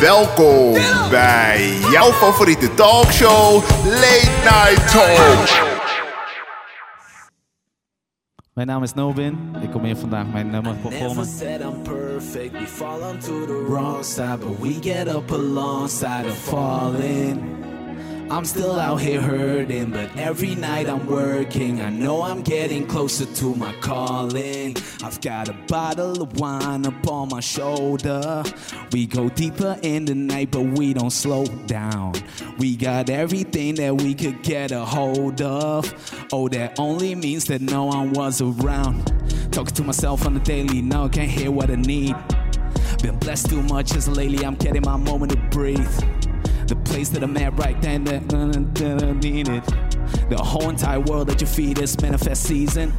Welkom bij jouw favoriete talkshow Late Night Talk. Mijn naam is Nobin. Ik kom hier vandaag mijn nummer Never performen. said I'm perfect, we fall onto the wrong side, but we get up alongside of falling. I'm still out here hurting, but every night I'm working. I know I'm getting closer to my calling. I've got a bottle of wine up on my shoulder. We go deeper in the night, but we don't slow down. We got everything that we could get a hold of. Oh, that only means that no one was around. Talking to myself on the daily, now I can't hear what I need. Been blessed too much as lately, I'm getting my moment to breathe. Place that I'm at right then. The whole entire world at your feet is manifest season.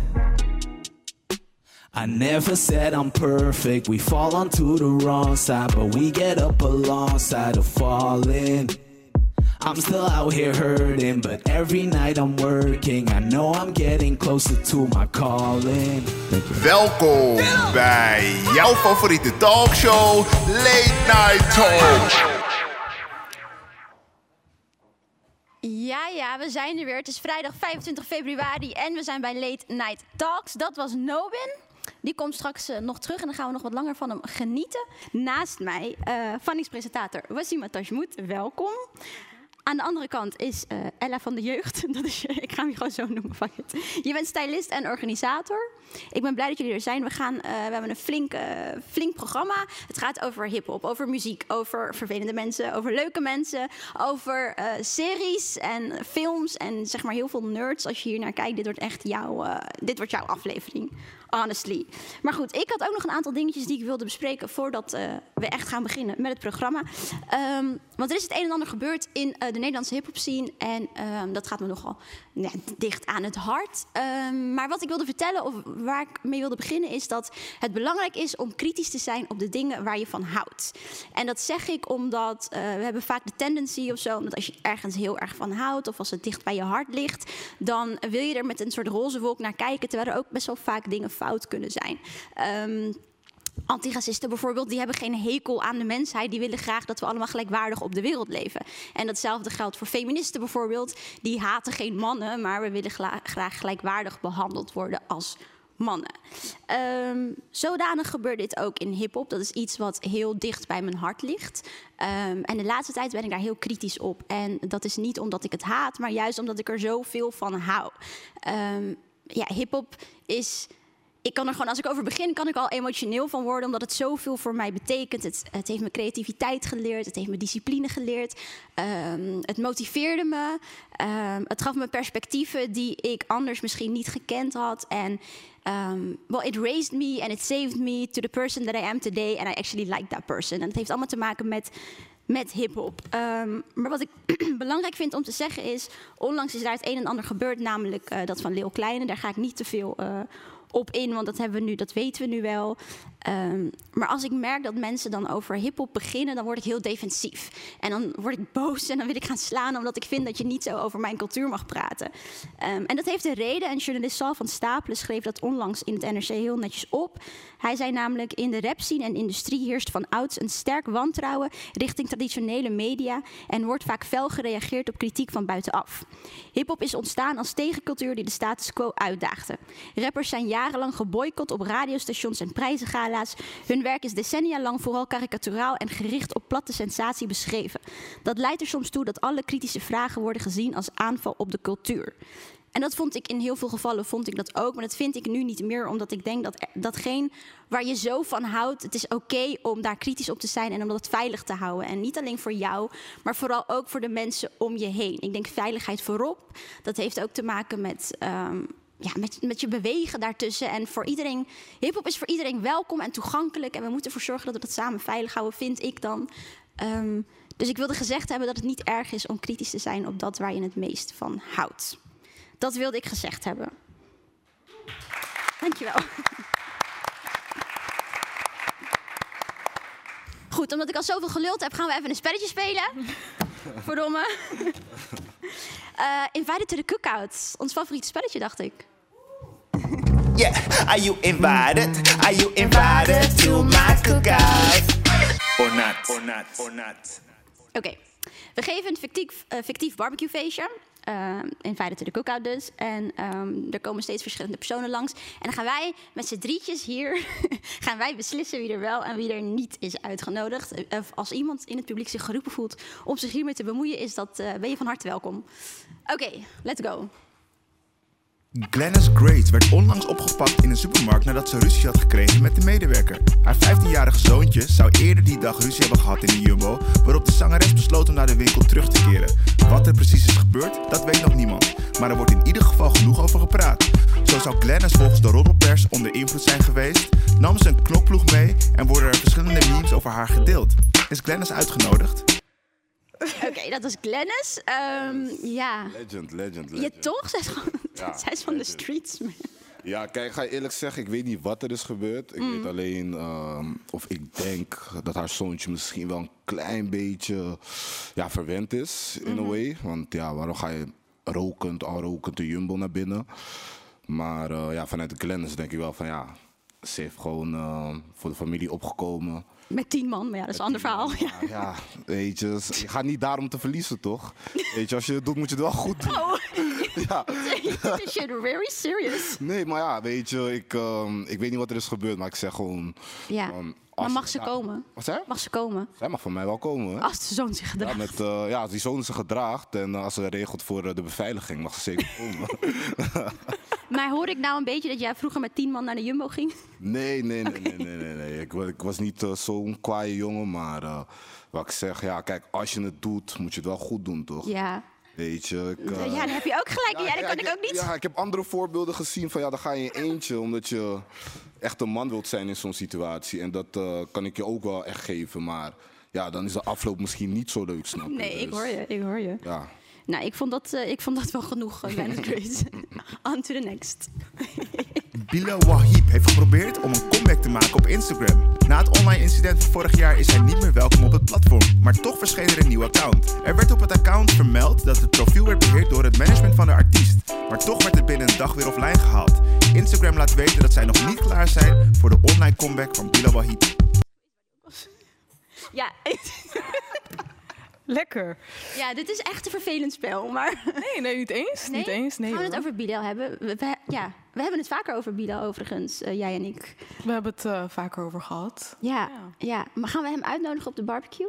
I never said I'm perfect. We fall onto the wrong side, but we get up alongside of falling. I'm still out here hurting, but every night I'm working. I know I'm getting closer to my calling. Welkom bij jouw favoriete talkshow Late Night Talk. Ja, ja, we zijn er weer. Het is vrijdag 25 februari en we zijn bij Late Night Talks. Dat was Nobin. Die komt straks eh, nog terug en dan gaan we nog wat langer van hem genieten. Naast mij, uh, Vanningspresentator Wassima Tajmoet, welkom. Aan de andere kant is eh, Ella van de Jeugd. Dat is, ik ga hem gewoon zo noemen. Fuck it. Je bent stylist en organisator. Ik ben blij dat jullie er zijn. We, gaan, eh, we hebben een flink, eh, flink programma. Het gaat over hip-hop, over muziek, over vervelende mensen, over leuke mensen, over eh, series en films en zeg maar heel veel nerds. Als je hier naar kijkt, dit wordt echt jouw, dit wordt jouw aflevering. Honestly. Maar goed, ik had ook nog een aantal dingetjes die ik wilde bespreken voordat we echt gaan beginnen met het programma. Ehm, want er is het een en ander gebeurd in de Nederlandse hip-hop scene. En ehm, dat gaat me nogal dicht aan het hart. Ehm, maar wat ik wilde vertellen, of waar ik mee wilde beginnen, is dat het belangrijk is om kritisch te zijn op de dingen waar je van houdt. En dat zeg ik omdat eh, we hebben vaak de tendency of zo, omdat als je ergens heel erg van houdt, of als het dicht bij je hart ligt, dan wil je er met een soort roze wolk naar kijken, terwijl er ook best wel vaak dingen fout kunnen zijn. Ehm, Antiracisten bijvoorbeeld, die hebben geen hekel aan de mensheid. Die willen graag dat we allemaal gelijkwaardig op de wereld leven. En datzelfde geldt voor feministen bijvoorbeeld. Die haten geen mannen, maar we willen graag gelijkwaardig behandeld worden als mannen. Ehm, zodanig gebeurt dit ook in hip-hop. Dat is iets wat heel dicht bij mijn hart ligt. Ehm, en de laatste tijd ben ik daar heel kritisch op. En dat is niet omdat ik het haat, maar juist omdat ik er zoveel van hou. Ehm, ja, hip-hop is ik kan er gewoon, als ik over begin, kan ik al emotioneel van worden, omdat het zoveel voor mij betekent. Het, het heeft me creativiteit geleerd, het heeft me discipline geleerd, het motiveerde me, het gaf me perspectieven die ik anders misschien niet gekend had. En ehm, well, it raised me and it saved me to the person that I am today, and I actually like that person. En het heeft allemaal te maken met met hip-hop. Ehm, maar wat ik belangrijk vind om te zeggen is: onlangs is daar het een en ander gebeurd, namelijk eh, dat van Leo Kleine. Daar ga ik niet te veel eh, op in, want dat, hebben we nu, dat weten we nu wel. Ehm, maar als ik merk dat mensen dan over hip-hop beginnen, dan word ik heel defensief. En dan word ik boos en dan wil ik gaan slaan, omdat ik vind dat je niet zo over mijn cultuur mag praten. Ehm, en dat heeft een reden. En journalist Sal van Stapelen schreef dat onlangs in het NRC heel netjes op. Hij zei namelijk: In de rapscene en industrie heerst van ouds een sterk wantrouwen richting traditionele media en wordt vaak fel gereageerd op kritiek van buitenaf. Hip-hop is ontstaan als tegencultuur die de status quo uitdaagde. Rappers zijn jarenlang geboycott op radiostations en Hun werk is decennia lang vooral karikaturaal en gericht op platte sensatie beschreven. Dat leidt er soms toe dat alle kritische vragen worden gezien als aanval op de cultuur. En dat vond ik in heel veel gevallen vond ik dat ook, maar dat vind ik nu niet meer, omdat ik denk dat datgene waar je zo van houdt, het is oké om daar kritisch op te zijn en om dat veilig te houden. En niet alleen voor jou, maar vooral ook voor de mensen om je heen. Ik denk veiligheid voorop. Dat heeft ook te maken met. ehm, ja, met, met je bewegen daartussen. En voor iedereen, hip-hop is voor iedereen welkom en toegankelijk. En we moeten ervoor zorgen dat we dat samen veilig houden, vind ik dan. Ehm, dus ik wilde gezegd hebben dat het niet erg is om kritisch te zijn op dat waar je het meest van houdt. Dat wilde ik gezegd hebben. Dankjewel. Goed, omdat ik al zoveel geluld heb, gaan we even een spelletje spelen. Verdomme. Eh invited to the cookout. Ons favoriete spelletje, dacht ik. Yeah, are you invited? Are you invited to my cookout? Or not? or not, or not. Oké, we geven een fictief, eh, fictief barbecuefeestje. Eh, in feite de cookout dus. En ehm, er komen steeds verschillende personen langs. En dan gaan wij met z'n drietjes hier... gaan wij beslissen wie er wel en wie er niet is uitgenodigd. Eh, Of als iemand in het publiek zich geroepen voelt om zich hiermee te bemoeien... Is dat, eh, ben je van harte welkom. Oké, let's go. Glennis Grace werd onlangs opgepakt in een supermarkt nadat ze ruzie had gekregen met de medewerker. Haar 15-jarige zoontje zou eerder die dag ruzie hebben gehad in de Jumbo, waarop de zangeres besloot om naar de winkel terug te keren. Wat er precies is gebeurd, dat weet nog niemand, maar er wordt in ieder geval genoeg over gepraat. Zo zou Glennis volgens de roddelpers onder invloed zijn geweest, nam ze een knopploeg mee en worden er verschillende memes over haar gedeeld. Is Glennis uitgenodigd? Oké, dat is Glennis. Ehm, ja. Legend, legend, Je toch? Zij is, gewoon, Ja, zij is van de streets. man. Ja, kijk, ik ga je eerlijk zeggen, ik weet niet wat er is gebeurd. Ik Mm. weet alleen, ehm, of ik denk dat haar zoontje misschien wel een klein beetje ja, verwend is, in Mhm. a way. Want ja, waarom ga je rokend, al rokend de Jumbo naar binnen? Maar eh, ja, vanuit de Glennis denk ik wel van ja, ze heeft gewoon eh, voor de familie opgekomen. Met tien man, maar ja, dat is een ander verhaal. Ja. Ja, weet je, je gaat niet daarom te verliezen, toch? Weet je, als je het doet, moet je het wel goed doen. Oh, Ja. this shit very serious. Nee, maar ja, weet je, ik, ehm, ik weet niet wat er is gebeurd, maar ik zeg gewoon... Ja, ehm, maar mag ze komen? Wat zei? Mag ze komen? Zij mag van mij wel komen, hè? Als de zoon zich Ja, gedraagt. met, eh, ja, als die zoon zich gedraagt en eh, als ze regelt voor eh, de beveiliging, mag ze zeker komen. Maar hoor ik nou een beetje dat jij vroeger met tien man naar de Jumbo ging? nee, nee, nee, nee, nee, nee, nee. Ik, ik was niet zo'n kwaaie jongen, maar wat ik zeg, ja, kijk, als je het doet, moet je het wel goed doen, toch? Ja. Weet je, ik, eh, ja, dan heb je ook gelijk. Ja, dat kan ik ook niet. Ja, ik heb andere voorbeelden gezien van ja, dan ga je in je eentje omdat je echt een man wilt zijn in zo'n situatie. En dat eh, kan ik je ook wel echt geven, maar ja, dan is de afloop misschien niet zo leuk, snap je? Nee, ik Dus, hoor je, ik hoor je. Ja. Nou, ik vond dat, eh, ik vond dat wel genoeg, uh, Grace. On to the next. Bilal Wahib heeft geprobeerd om een comeback te maken op Instagram. Na het online incident van vorig jaar is hij niet meer welkom op het platform, maar toch verscheen er een nieuw account. Er werd op het account vermeld dat het profiel werd beheerd door het management van de artiest, maar toch werd het binnen een dag weer offline gehaald. Instagram laat weten dat zij nog niet klaar zijn voor de online comeback van Bilal Wahib. Ja, Lekker. ja, dit is echt een vervelend spel, maar... Nee, nee, niet eens. Nee? Niet eens. Nee, Gaan we het over Bilal hebben? We, we- ja, we hebben het vaker over Bilal overigens, eh, jij en ik. We hebben het eh, vaker over gehad. Ja, ja, maar gaan we hem uitnodigen op de barbecue?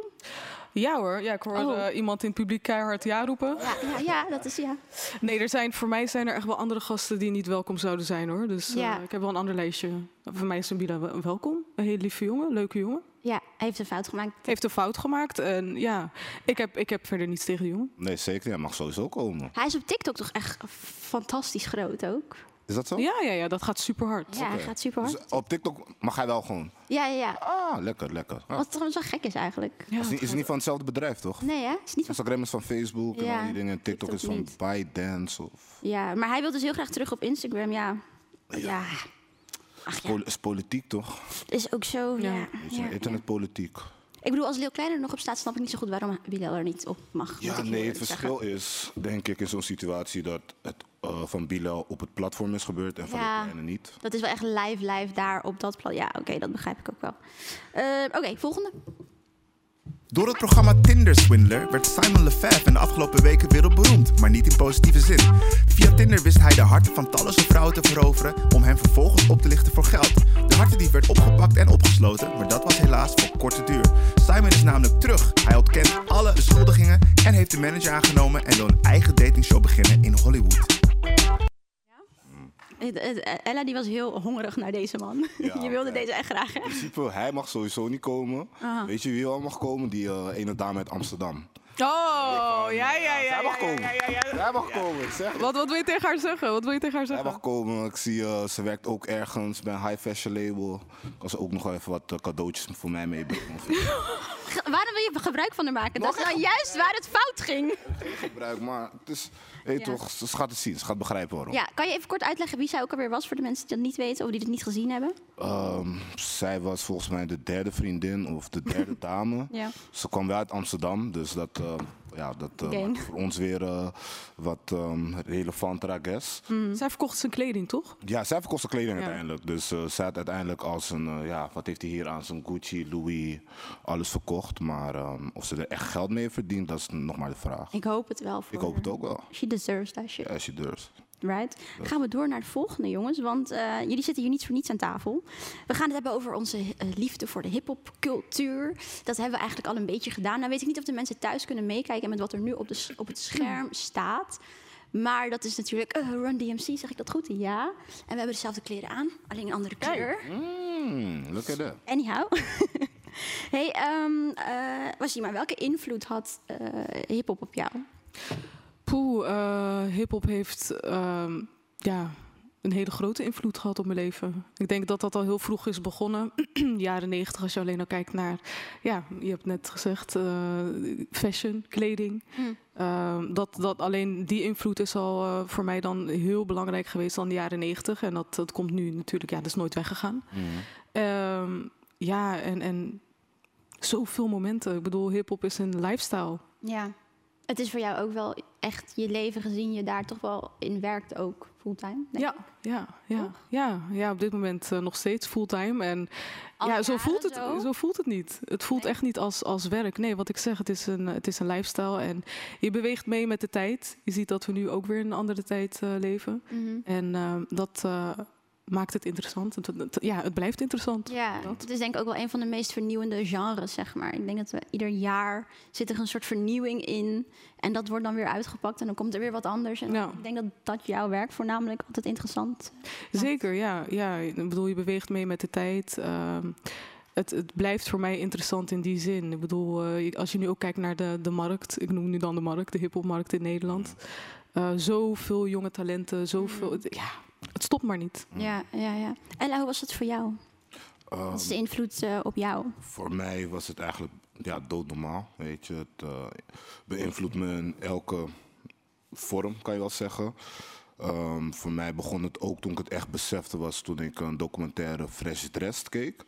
Ja hoor, ja, ik hoorde Oh. eh, iemand in het publiek keihard ja roepen. Ja, ja, ja dat is ja. Nee, er zijn, voor mij zijn er echt wel andere gasten die niet welkom zouden zijn hoor. Dus Ja. ik heb wel een ander lijstje. Voor mij is Sabila wel- welkom. Een hele lieve jongen, leuke jongen. Ja, hij heeft een fout gemaakt. Heeft een fout gemaakt. En ja, ik heb, ik heb verder niets tegen de jongen. Nee, zeker. Hij mag sowieso komen. Hij is op TikTok toch echt fantastisch groot ook? Is dat zo? Ja, ja, ja, dat gaat super hard. Ja, gaat super hard. Dus op TikTok mag hij wel gewoon. Ja, ja, ja. Ah, lekker, lekker. Ah. Wat trouwens wel gek is eigenlijk. Ja, Is, niet, is het niet van hetzelfde bedrijf, toch? Nee, hè? Is niet van... Instagram is van Facebook en Ja, al die dingen. En TikTok, TikTok is van. ByteDance of... Ja, maar hij wil dus heel graag terug op Instagram, ja. Ja. Ach ja, is politiek, toch? is ook zo, ja. Ja. ja, internetpolitiek. Ik bedoel, als Leo Kleiner er nog op staat, snap ik niet zo goed waarom Bilal er niet op mag. Ja, nee, het verschil zeggen. is, denk ik, in zo'n situatie dat het eh, van Bilal op het platform is gebeurd en van Ja. de kleine niet. Dat is wel echt live, live daar op dat plan. Ja, oké, dat begrijp ik ook wel. Eh, oké, volgende. Door het programma Tinder Swindler werd Simon Lefebvre in de afgelopen weken wereldberoemd, maar niet in positieve zin. Via Tinder wist hij de harten van talloze vrouwen te veroveren om hen vervolgens op te lichten voor geld. De hartendief werd opgepakt en opgesloten, maar dat was helaas voor korte duur. Simon is namelijk terug. Hij ontkent alle beschuldigingen en heeft een manager aangenomen en wil een eigen datingshow beginnen in Hollywood. Ella die was heel hongerig naar deze man. Ja, Je wilde deze echt graag, hè? In principe, hij mag sowieso niet komen. Aha. Weet je wie wel mag komen? Die eh, ene dame uit Amsterdam. Oh, ja, ja, ja. Zij mag komen. Zij mag komen, ik zeg. Wat, wat wil je tegen haar zeggen? Wat wil je tegen haar Zij zeggen? mag komen. Ik zie, eh, ze werkt ook ergens bij een high fashion label. Kan ze ook nog even wat eh, cadeautjes voor mij meebrengen. Waarom wil je gebruik van haar maken? Dat is nou juist waar het fout ging. gebruik, maar het is, Ja. toch, ze gaat het zien. Ze gaat begrijpen waarom. Ja, kan je even kort uitleggen wie zij ook alweer was voor de mensen die dat niet weten of die het niet gezien hebben? Ehm, zij was volgens mij de derde vriendin of de derde dame. Ja. Ze kwam wel uit Amsterdam, dus dat eh, ja, dat eh, maakt voor ons weer eh, wat ehm, relevanter, I guess. Zij verkocht zijn kleding, toch? Ja, zij verkocht zijn kleding Ja. uiteindelijk. Dus eh zij had uiteindelijk als een, ja, wat heeft hij hier aan zijn Gucci, Louis, alles verkocht. Maar ehm, of ze er echt geld mee verdient, dat is nog maar de vraag. Ik hoop het wel voor Ik hoop het ook wel, She deserves that shit. als je durft. Right. Gaan we door naar de volgende, jongens. Want eh, jullie zitten hier niet voor niets aan tafel. We gaan het hebben over onze eh, liefde voor de hip-hop-cultuur. Dat hebben we eigenlijk al een beetje gedaan. Nou weet ik niet of de mensen thuis kunnen meekijken met wat er nu op, de, op het scherm staat. Maar dat is natuurlijk eh, Run DMC, zeg ik dat goed? Ja. En we hebben dezelfde kleren aan, alleen een andere kleur. Mm, look at that. Anyhow. hey, ehm eh Wasima, welke invloed had eh hip-hop op jou? Poeh, eh hip-hop heeft ehm, ja, een hele grote invloed gehad op mijn leven. Ik denk dat dat al heel vroeg is begonnen. Jaren negentig, als je alleen al kijkt naar, ja, je hebt net gezegd, eh, fashion, kleding. Hmm. Ehm, dat, dat alleen die invloed is al eh, voor mij dan heel belangrijk geweest dan de jaren negentig. En dat, dat komt nu natuurlijk, ja, dat is nooit weggegaan. Ehm, ja, en, en zoveel momenten. Ik bedoel, hip-hop is een lifestyle. Ja. Het is voor jou ook wel echt je leven gezien je daar toch wel in werkt ook fulltime. Ja, ja, ja, Toch? ja, ja, op dit moment eh, nog steeds fulltime. En Al ja, zo voelt, het, zo? zo? voelt het niet. Het voelt Nee. echt niet als, als werk. Nee, wat ik zeg, het is, een, het is een lifestyle. En je beweegt mee met de tijd. Je ziet dat we nu ook weer in een andere tijd eh, leven. Mhm. En eh, dat eh, maakt het interessant. Het, het- ja, het blijft interessant. Ja, Dat. het is denk ik ook wel een van de meest vernieuwende genres, zeg maar. Ik denk dat we ieder jaar zit er een soort vernieuwing in. En dat wordt dan weer uitgepakt en dan komt er weer wat anders. En ik denk dat dat jouw werk voornamelijk altijd interessant Zeker, ja, ja. Ik bedoel, je beweegt mee met de tijd. Ehm, het, het blijft voor mij interessant in die zin. Ik bedoel, eh, als je nu ook kijkt naar de, de markt, ik noem nu dan de markt, de hiphopmarkt in Nederland. Eh zoveel jonge talenten, zoveel. het- Ja, het stopt maar niet. Ja, ja, ja. Ella, hoe was het voor jou? Ehm, Wat is de invloed eh, op jou? Voor mij was het eigenlijk ja, doodnormaal. Weet je, het eh, beïnvloedt me in elke vorm, kan je wel zeggen. Ehm, voor mij begon het ook toen ik het echt besefte was toen ik een documentaire Fresh Dressed keek.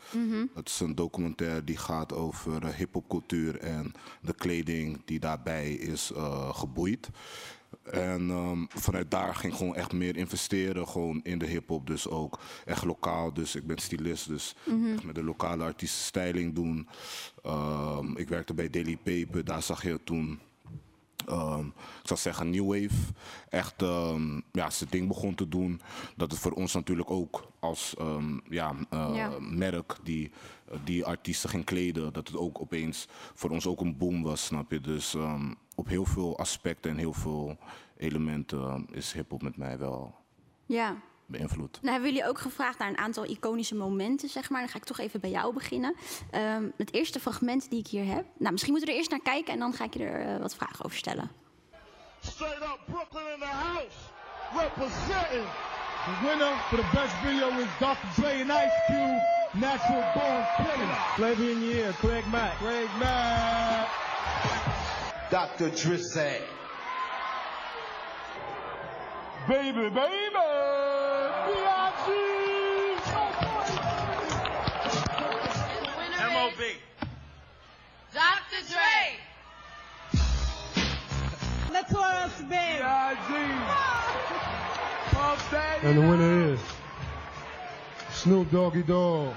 Dat is een documentaire die gaat over uh, hip-hopcultuur en de kleding die daarbij is eh, geboeid. En ehm, vanuit daar ging ik gewoon echt meer investeren gewoon in de hip-hop. Dus ook echt lokaal. Dus ik ben stylist, dus echt met de lokale artiesten styling doen. Ehm, ik werkte bij Daily Paper, daar zag je toen ehm, ik zou zeggen, New Wave echt ja, zijn ding begon te doen. Dat het voor ons natuurlijk ook als ehm, ja, eh, Ja. merk die, die artiesten ging kleden, dat het ook opeens voor ons ook een boom was, snap je? Dus ehm, op heel veel aspecten en heel veel elementen ehm, is hip-hop met mij wel Ja. beïnvloed. Nou hebben jullie ook gevraagd naar een aantal iconische momenten, zeg maar. Dan ga ik toch even bij jou beginnen. Ehm, het eerste fragment die ik hier heb. Nou, misschien moeten we er eerst naar kijken en dan ga ik je er eh, wat vragen over stellen. Straight up Brooklyn in the house. Representing. The winner for the best video is Dr. Dre and Ice Cube. Natural Born Killer. Flavor in your ear, Craig Mack. Craig Mack. Dr. Drizzy. Baby, baby. B.I.G. M.O.B. Dr. Dre. B.I.G. Puff Daddy. And the winner is Snoop Doggy Dogg.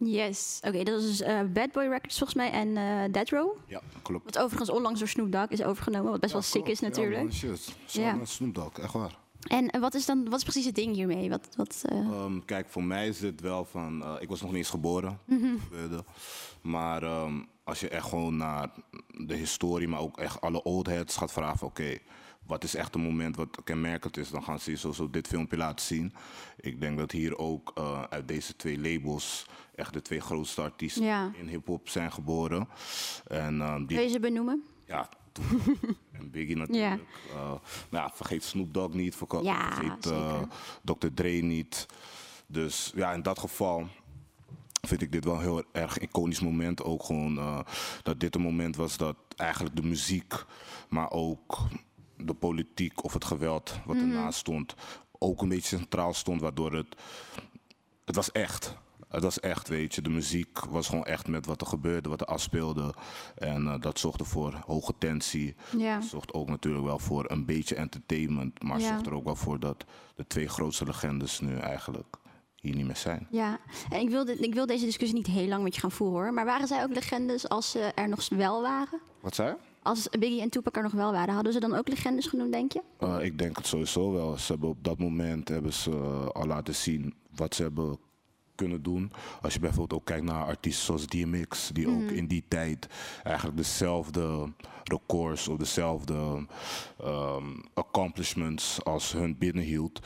Yes. Oké, dat is dus eh, Bad Boy Records volgens mij en eh Dead Row. Ja, klopt. Wat overigens onlangs door Snoop Dogg is overgenomen, wat best wel sick is natuurlijk. Ja, shit. Zo Ja. met Snoop Dogg, echt waar. En eh, wat is dan, wat is precies het ding hiermee? Wat, wat, eh, Ehm, kijk, voor mij is dit wel van. eh, ik was nog niet eens geboren. Het gebeurde. Maar ehm, als je echt gewoon naar de historie, maar ook echt alle old heads gaat vragen: oké, wat is echt een moment wat kenmerkend is? Dan gaan ze je sowieso dit filmpje laten zien. Ik denk dat hier ook eh, uit deze twee labels echt de twee grootste artiesten Ja. in hip-hop zijn geboren. En die Wil je ze benoemen? ja, en Biggie natuurlijk. Eh, maar ja, vergeet Snoop Dogg niet. Ja, vergeet eh, zeker. Dr. Dre niet. Dus ja, in dat geval vind ik dit wel een heel erg iconisch moment. Ook gewoon eh, dat dit een moment was dat eigenlijk de muziek, maar ook de politiek of het geweld wat Mhm. ernaast stond, ook een beetje centraal stond, waardoor het, het was echt. Het was echt, weet je. De muziek was gewoon echt met wat er gebeurde, wat er afspeelde. En eh, dat zorgde voor hoge tensie. Zorgt ook natuurlijk wel voor een beetje entertainment. Maar Ja. zorgt er ook wel voor dat de twee grootste legendes nu eigenlijk hier niet meer zijn. Ja, en ik wil, dit- ik wil deze discussie niet heel lang met je gaan voeren hoor. Maar waren zij ook legendes als ze er nog wel waren? Wat zei? Als Biggie en Tupac er nog wel waren, hadden ze dan ook legendes genoemd, denk je? Eh, ik denk het sowieso wel. Ze hebben op dat moment hebben ze eh, al laten zien wat ze hebben kunnen doen. Als je bijvoorbeeld ook kijkt naar artiesten zoals DMX, die ook in die tijd eigenlijk dezelfde records of dezelfde ehm, accomplishments als hun binnenhield,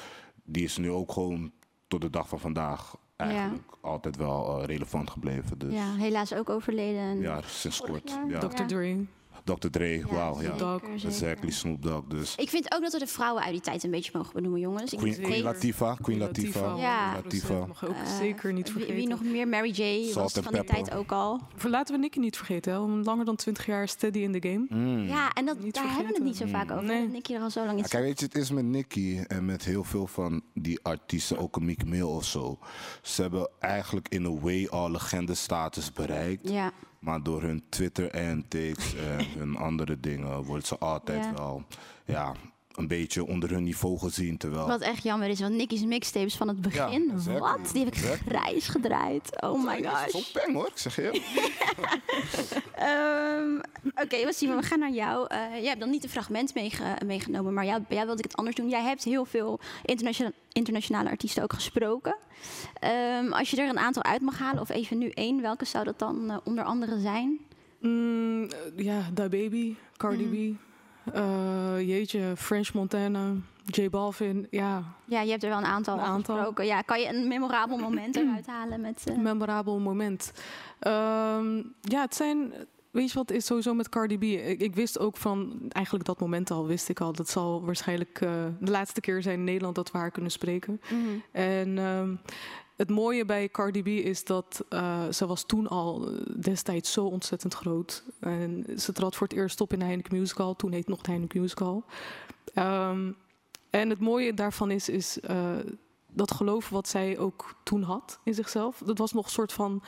die is nu ook gewoon tot de dag van vandaag eigenlijk altijd wel eh, relevant gebleven. Dus Ja, helaas ook overleden. ja, sinds kort. Ja. Dr. Dre. Dr. Dre, wauw, ja. zeker, Dog. zeker. Exactly, Snoop Dogg. Dus Ik vind ook dat we de vrouwen uit die tijd een beetje mogen benoemen, jongens. Ik Queen, weet- Queen Latifah, Queen Latifah, Ja. Latifah. Mag ook eh, zeker niet wie- vergeten. Wie, nog meer? Mary J. Salt was van die tijd ook al. Voor laten we Nicky niet vergeten. Hè? Langer dan 20 jaar steady in the game. Mm. Ja, en dat, Niet daar hebben we het niet zo vaak over. Nee. Nicky er al zo lang Ja, is. kijk, weet je, het is met Nicky en met heel veel van die artiesten, ook een Meek Mill of zo. Ze hebben eigenlijk in a way al legende-status bereikt. Ja, Maar door hun Twitter-antics en hun andere dingen worden ze altijd wel ja, een beetje onder hun niveau gezien. Terwijl wat echt jammer is, want Nicky's mixtapes van het begin, exactly, wat? Die heb ik exactly. grijs gedraaid. Oh my Dat is gosh. zo'n peng hoor, ik zeg je. Ehm, Oké, wat zien we? We gaan naar jou. Eh, jij hebt dan niet een fragment meege- meegenomen, maar jou, bij jou wilde ik het anders doen. Jij hebt heel veel internationale, internationale artiesten ook gesproken. Ehm, als je er een aantal uit mag halen, of even nu één, welke zou dat dan eh, onder andere zijn? Mm, eh, ja, Da Baby, Cardi B. eh, jeetje, French Montana, J Balvin. Ja, Ja, je hebt er wel een aantal, Een aantal. gesproken. Ja, kan je een memorabel moment eruit halen met... een memorabel moment. Ehm, ja, het zijn... Weet je wat is sowieso met Cardi B? Ik, ik wist ook van, eigenlijk dat moment al, wist ik al. Dat zal waarschijnlijk eh, de laatste keer zijn in Nederland dat we haar kunnen spreken. mhm. En ehm, het mooie bij Cardi B is dat eh, ze was toen al eh, destijds zo ontzettend groot. En ze trad voor het eerst op in de Heineken Musical. Toen heet nog de Heineken Musical. Ehm, en het mooie daarvan is, is eh, dat geloof wat zij ook toen had in zichzelf. Dat was nog een soort van...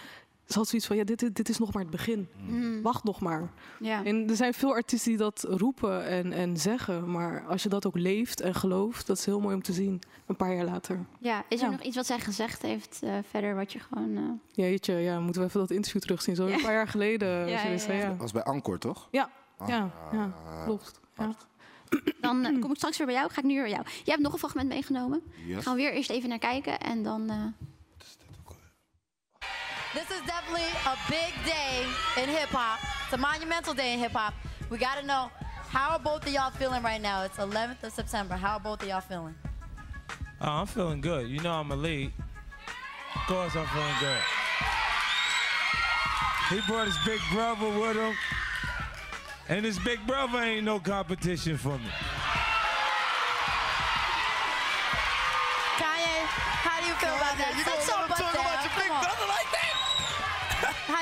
Ze had zoiets van, ja, dit, is- dit is nog maar het begin. Mhm. Wacht nog maar. Ja. En er zijn veel artiesten die dat roepen en, en zeggen. Maar als je dat ook leeft en gelooft, dat is heel mooi om te zien. Een paar jaar later. ja, is er Ja. nog iets wat zij gezegd heeft eh, verder wat je gewoon... eh, Jeetje, ja, moeten we even dat interview terugzien. Zo Ja. een paar jaar geleden. Ja, Ja, ja, ja. Dat was bij Ancor, toch? ja, Ah, ja, ja, klopt. Ja. Dan eh, kom ik straks weer bij jou. Ga ik nu weer bij jou. Jij hebt nog een fragment meegenomen. Yes. Gaan we weer eerst even naar kijken en dan... This is definitely a big day in hip hop. It's a monumental day in hip hop. We gotta know how are both of y'all feeling right now? It's 11th of September. How are both of y'all feeling? Oh, I'm feeling good. You know I'm a lead. Of course I'm feeling good. He brought his big brother with him. And his big brother ain't no competition for me. Kanye, how do you feel about that? you Sit don't your wanna butt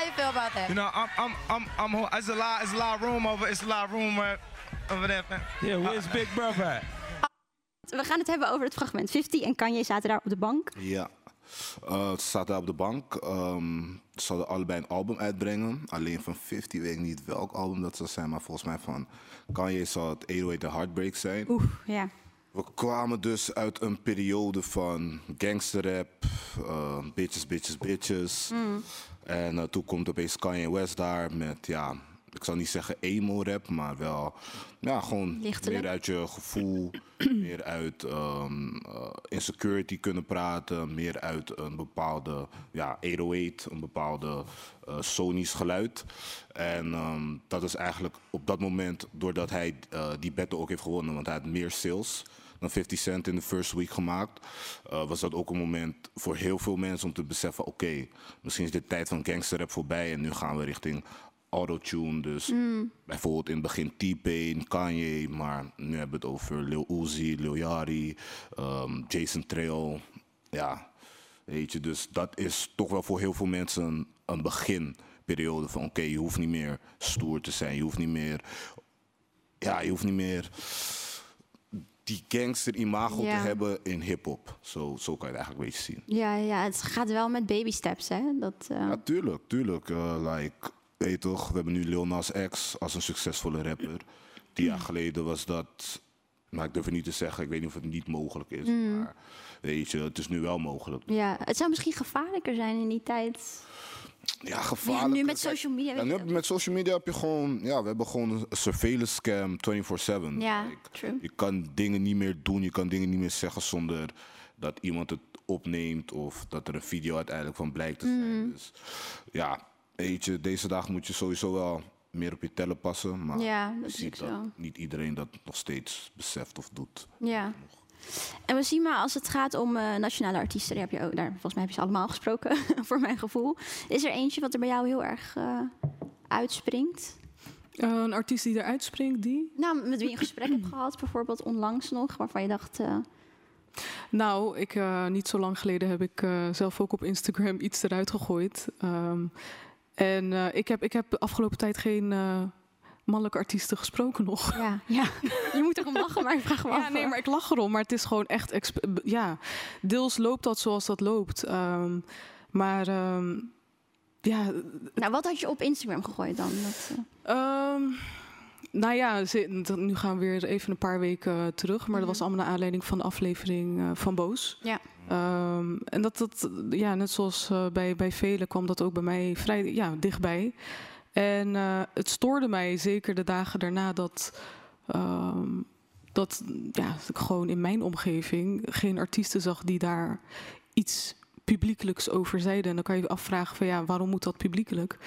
How you feel about that? You know, I'm, I'm, I'm, I'm. It's a lot. It's a lot of room over. It's a lot of room uh, over there. man. Yeah, where's Big Brother at? we gaan het hebben over het fragment. 50 en Kanye zaten daar op de bank. Ja. Eh, ze zaten daar op de bank. Ehm, ze zouden allebei een album uitbrengen. Alleen van 50 weet ik niet welk album dat zou zijn. Maar volgens mij van Kanye zou het 808 The Heartbreak zijn. Oeh, ja. We kwamen dus uit een periode van gangsterrap, eh, bitches, bitches, bitches. En eh, toen komt opeens Kanye West daar met, ja, ik zou niet zeggen emo-rap, maar wel, ja, gewoon Lichtelijk. meer uit je gevoel, meer uit ehm, eh, insecurity kunnen praten, meer uit een bepaalde, ja, 808, een bepaalde eh, sonisch geluid. En ehm, dat is eigenlijk op dat moment, doordat hij die battle ook heeft gewonnen, want hij had meer sales dan 50 Cent in de first week gemaakt, eh, was dat ook een moment voor heel veel mensen om te beseffen, oké, misschien is de tijd van gangsterrap voorbij en nu gaan we richting autotune. Dus bijvoorbeeld in het begin T-Pain, Kanye, maar nu hebben we het over Lil Uzi, Lil Yachty, ehm, Jason Trail. Ja, weet je, dus dat is toch wel voor heel veel mensen een, een beginperiode van oké, je hoeft niet meer stoer te zijn, je hoeft niet meer, ja, je hoeft niet meer die gangster imago Ja. te hebben in hip-hop. Zo, zo kan je het eigenlijk een beetje zien. Ja, ja, het gaat wel met baby steps, hè? Dat, eh, Ja, tuurlijk, tuurlijk. Eh, like, weet toch, we hebben nu Lil Nas X als een succesvolle rapper. Tien jaar geleden was dat, maar ik durf het niet te zeggen, ik weet niet of het niet mogelijk is. Mm. Maar weet je, het is nu wel mogelijk. ja, het zou misschien gevaarlijker zijn in die tijd. Ja, gevaarlijk. nu met social media, nu met social media heb je gewoon, ja, we hebben gewoon een surveillance scam 24/7. Ja, true. Je kan dingen niet meer doen, je kan dingen niet meer zeggen zonder dat iemand het opneemt of dat er een video uiteindelijk van blijkt te zijn. Mhm. Dus ja, weet je, deze dagen moet je sowieso wel meer op je tellen passen. Maar Ja, dat ziet dat zo. niet iedereen dat nog steeds beseft of doet. Ja. En we zien maar als het gaat om eh, nationale artiesten, daar heb je ook, daar, volgens mij heb je ze allemaal gesproken, voor mijn gevoel. Is er eentje wat er bij jou heel erg eh, uitspringt? Eh, een artiest die eruit springt, die? Nou, met wie je een gesprek hebt gehad, bijvoorbeeld onlangs nog, waarvan je dacht, Nou, ik, niet zo lang geleden heb ik zelf ook op Instagram iets eruit gegooid. Ehm, en ik, heb, ik heb de afgelopen tijd geen mannelijke artiesten gesproken nog. Ja, ja. je moet erom lachen, maar ik vraag me af. Ja, nee, maar ik lach erom. Maar het is gewoon echt... Ja, deels loopt dat zoals dat loopt. Ehm, maar ehm, ja... Nou, wat had je op Instagram gegooid dan? Dat, eh, Ehm, nou ja, nu gaan we weer even een paar weken terug. Maar dat was allemaal naar aanleiding van de aflevering eh, van Boos. Ja. En dat, dat, ja, net zoals eh, bij, bij velen kwam dat ook bij mij vrij ja, dichtbij. En eh, het stoorde mij zeker de dagen daarna dat, ehm, dat ja, ik gewoon in mijn omgeving geen artiesten zag die daar iets publiekelijks over zeiden. En dan kan je je afvragen van ja, waarom moet dat publiekelijk?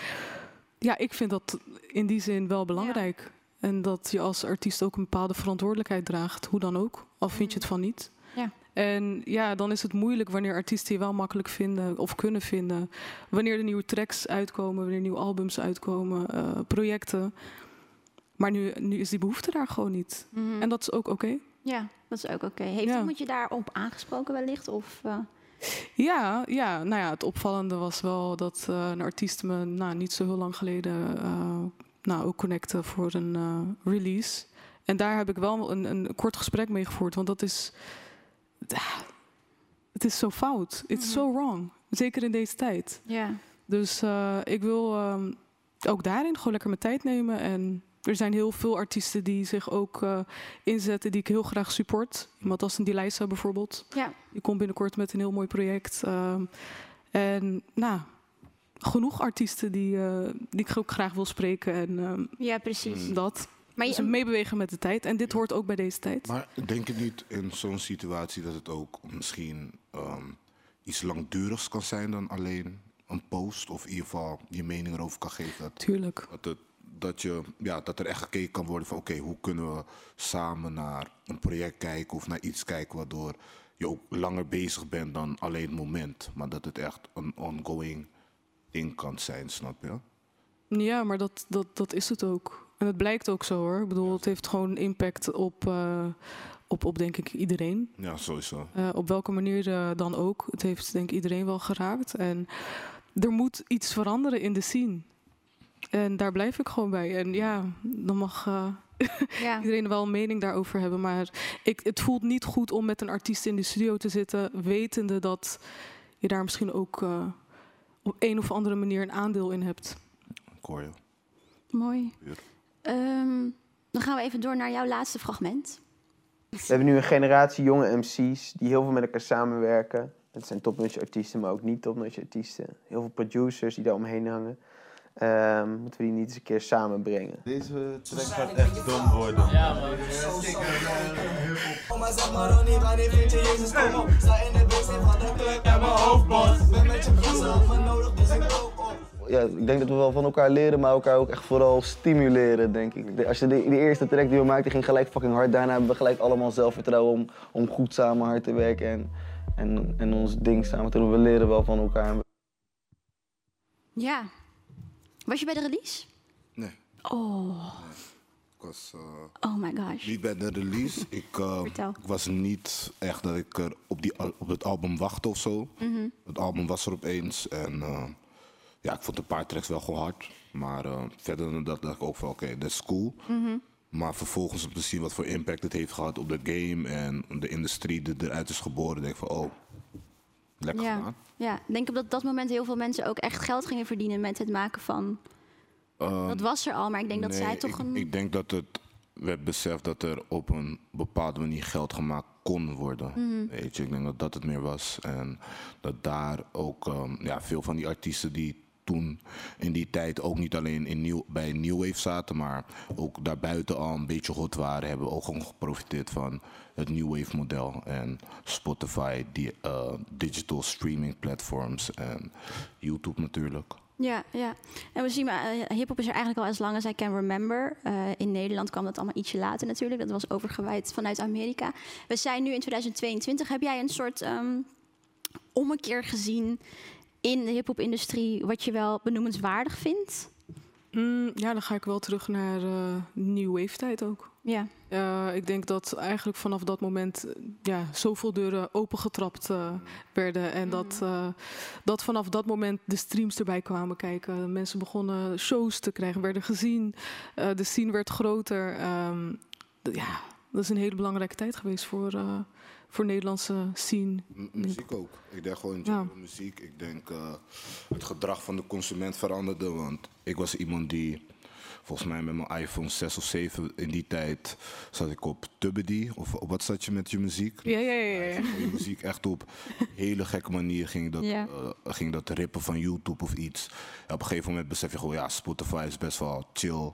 Ja, ik vind dat in die zin wel belangrijk. En dat je als artiest ook een bepaalde verantwoordelijkheid draagt, hoe dan ook. Al vind je het van niet. En ja, dan is het moeilijk wanneer artiesten je wel makkelijk vinden of kunnen vinden. Wanneer er nieuwe tracks uitkomen, wanneer nieuwe albums uitkomen, eh, projecten. Maar nu, nu is die behoefte daar gewoon niet. Mhm. En dat is ook oké. ja, dat is ook oké. Heeft Ja. iemand je daarop aangesproken wellicht? Of, eh, Ja, ja, nou ja, het opvallende was wel dat eh, een artiest me nou, niet zo heel lang geleden nou, ook connecte voor een release. En daar heb ik wel een, een kort gesprek mee gevoerd, want dat is. Het is zo fout. It's so wrong. Zeker in deze tijd. ja. Dus eh, ik wil ehm, ook daarin gewoon lekker mijn tijd nemen. En er zijn heel veel artiesten die zich ook eh, inzetten, die ik heel graag support. Iemand als een Delisa bijvoorbeeld. Ja. Die komt binnenkort met een heel mooi project. ehm, en nou, genoeg artiesten die, eh, die ik ook graag wil spreken. En ehm, ja, precies. dat. Maar dus je- meebewegen met de tijd. En dit hoort ook bij deze tijd. Maar denk je niet in zo'n situatie dat het ook misschien ehm, iets langdurigs kan zijn dan alleen een post? Of in ieder geval je mening erover kan geven? Dat, Tuurlijk. Dat, het, dat, je, ja, dat er echt gekeken kan worden van oké, hoe kunnen we samen naar een project kijken of naar iets kijken waardoor je ook langer bezig bent dan alleen het moment. Maar dat het echt een ongoing ding kan zijn, snap je? Ja, maar dat, dat, dat is het ook. En het blijkt ook zo hoor. Ik bedoel, het heeft gewoon impact op, eh, op, op denk ik iedereen. Ja, sowieso. Eh, op welke manier eh, dan ook. Het heeft denk ik iedereen wel geraakt. En er moet iets veranderen in de scene. En daar blijf ik gewoon bij. En ja, dan mag eh, Ja. iedereen wel een mening daarover hebben. Maar ik, het voelt niet goed om met een artiest in de studio te zitten, wetende dat je daar misschien ook eh, op een of andere manier een aandeel in hebt. Ik hoor je. Mooi. Ja. Ehm, dan gaan we even door naar jouw laatste fragment. We hebben nu een generatie jonge MC's die heel veel met elkaar samenwerken. Het zijn topnotch artiesten, maar ook niet topnotch artiesten. Heel veel producers die daar omheen hangen. Ehm, moeten we die niet eens een keer samenbrengen? Deze track gaat echt dom worden. Ja, man. Oma zeg maar Ronnie, wanneer vind je Jezus kom op? Sta in de wc van de club en mijn hoofdbos. Ben met je broers me nodig, dus ik. Ja, ik denk dat we wel van elkaar leren, maar elkaar ook echt vooral stimuleren, denk ik. De- Als je de, de eerste track die we maakten ging gelijk fucking hard. Daarna hebben we gelijk allemaal zelfvertrouwen om, om goed samen hard te werken en, en, en ons ding samen te doen. We leren wel van elkaar. Ja. Was je bij de release? Nee. Oh, Ik was eh, oh my gosh. niet bij de release. Ik, eh, Vertel. ik was niet echt dat ik er op, die, op het album wachtte of zo. Mhm. Het album was er opeens. En eh, ja, ik vond een paar tracks wel gewoon hard. Maar eh, verder dan dat dacht ik ook van oké, dat is cool. Mhm. Maar vervolgens om te zien wat voor impact het heeft gehad op de game en de industrie die eruit is geboren, denk ik van oh, lekker ja. gedaan. ja, ik denk op dat, dat moment heel veel mensen ook echt geld gingen verdienen met het maken van. Ehm, dat was er al, maar ik denk dat zij toch ik, een. Ik denk dat het werd beseft dat er op een bepaalde manier geld gemaakt kon worden. Mhm. Weet je, ik denk dat dat het meer was. En dat daar ook ehm, ja, veel van die artiesten die toen in die tijd ook niet alleen in nieuw, bij New Wave zaten, maar ook daarbuiten al een beetje hot waren, hebben ook gewoon geprofiteerd van het New Wave model. En Spotify, die eh, digital streaming platforms en YouTube natuurlijk. Ja, ja. En we zien, maar uh, hip-hop is er eigenlijk al as lang as I can remember. Eh, in Nederland kwam dat allemaal ietsje later natuurlijk. Dat was overgewaaid vanuit Amerika. We zijn nu in 2022. Heb jij een soort um, ommekeer gezien in de hip-hop-industrie wat je wel benoemenswaardig vindt? Mm, ja, dan ga ik wel terug naar uh, New Wave tijd ook. Ja. Uh, ik denk dat eigenlijk vanaf dat moment ja, zoveel deuren opengetrapt uh, werden. En dat, uh, dat vanaf dat moment de streams erbij kwamen kijken. Mensen begonnen shows te krijgen, werden gezien. de scene werd groter. Um, ja, dat is een hele belangrijke tijd geweest voor, voor Nederlandse scene. M muziek ook. Ik denk gewoon ja. muziek. Ik denk het gedrag van de consument veranderde. Want ik was iemand die volgens mij met mijn iPhone 6 of 7 in die tijd zat ik op Tubbedy. Of op wat zat je met je muziek? Ja, ja, ja. ja. Je muziek echt op hele gekke manier ging dat, Ja. uh, ging dat rippen van YouTube of iets. En op een gegeven moment besef je gewoon, ja, Spotify is best wel chill,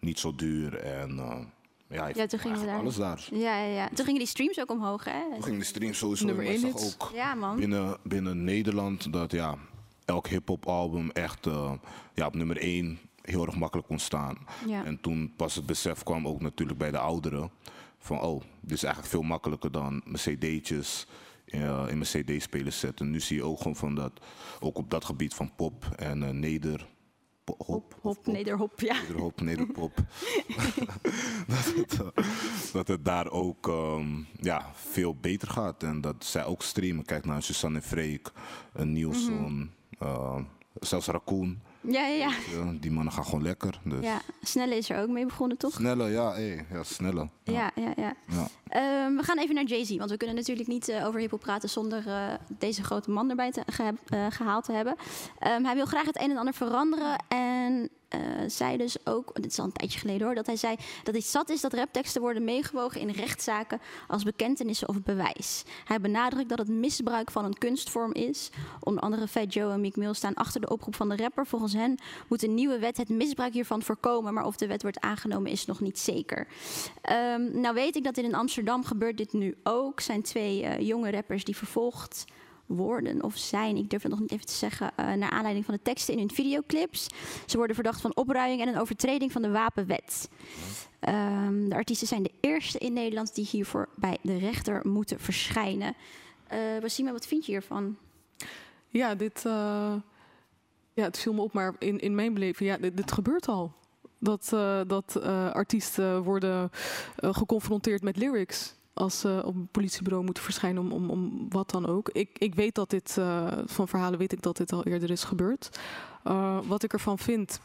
niet zo duur en uh, ja, toen gingen daar. alles daar. Ja, ja, ja. Toen gingen die streams ook omhoog, hè? Toen ging de stream sowieso Nummer één ook Ja, man. binnen, binnen Nederland dat ja, elk hip-hop album echt uh, ja, op nummer 1 heel erg makkelijk kon staan. Ja. En toen pas het besef kwam ook natuurlijk bij de ouderen van oh, dit is eigenlijk veel makkelijker dan mijn cd'tjes uh, in mijn cd-speler zetten. Nu zie je ook gewoon van dat, ook op dat gebied van pop en uh, neder... po- Hop, Hop, nederhop, ja. Nederhop, nederpop. dat, het, dat het daar ook um, ja, veel beter gaat. En dat zij ook streamen. Kijk naar Suzanne Freek, een Nielsen, uh, zelfs Raccoon. Ja, ja, ja. Die mannen gaan gewoon lekker. Dus. ja. Snelle is er ook mee begonnen, toch? Snelle, ja, hey, ja, snelle. Ja, ja, ja. Ja. Ehm, we gaan even naar Jay-Z, want we kunnen natuurlijk niet uh, over hiphop praten zonder uh, deze grote man erbij te, ge uh, gehaald te hebben. Um, hij wil graag het een en ander veranderen en zei dus ook, dit is al een tijdje geleden hoor, dat hij zei dat hij zat is dat rapteksten worden meegewogen in rechtszaken als bekentenissen of bewijs. Hij benadrukt dat het misbruik van een kunstvorm is. Onder andere Fat Joe en Meek Mill staan achter de oproep van de rapper. Volgens hen moet een nieuwe wet het misbruik hiervan voorkomen, maar of de wet wordt aangenomen is nog niet zeker. Um, nou weet ik dat in Amsterdam gebeurt dit nu ook. zijn twee uh, jonge rappers die vervolgd worden of zijn, ik durf het nog niet even te zeggen, uh, naar aanleiding van de teksten in hun videoclips. Ze worden verdacht van opruiing en een overtreding van de wapenwet. Um, de artiesten zijn de eerste in Nederland die hiervoor bij de rechter moeten verschijnen. Uh, Basima, wat vind je hiervan? Ja, dit, uh, ja, het viel me op, maar in, in mijn beleving, ja, dit, dit gebeurt al. Dat, dat artiesten worden geconfronteerd met lyrics als ze op een politiebureau moeten verschijnen om, om, om wat dan ook. Ik, ik weet dat dit, uh, van verhalen weet ik dat dit al eerder is gebeurd. Uh, wat ik ervan vind,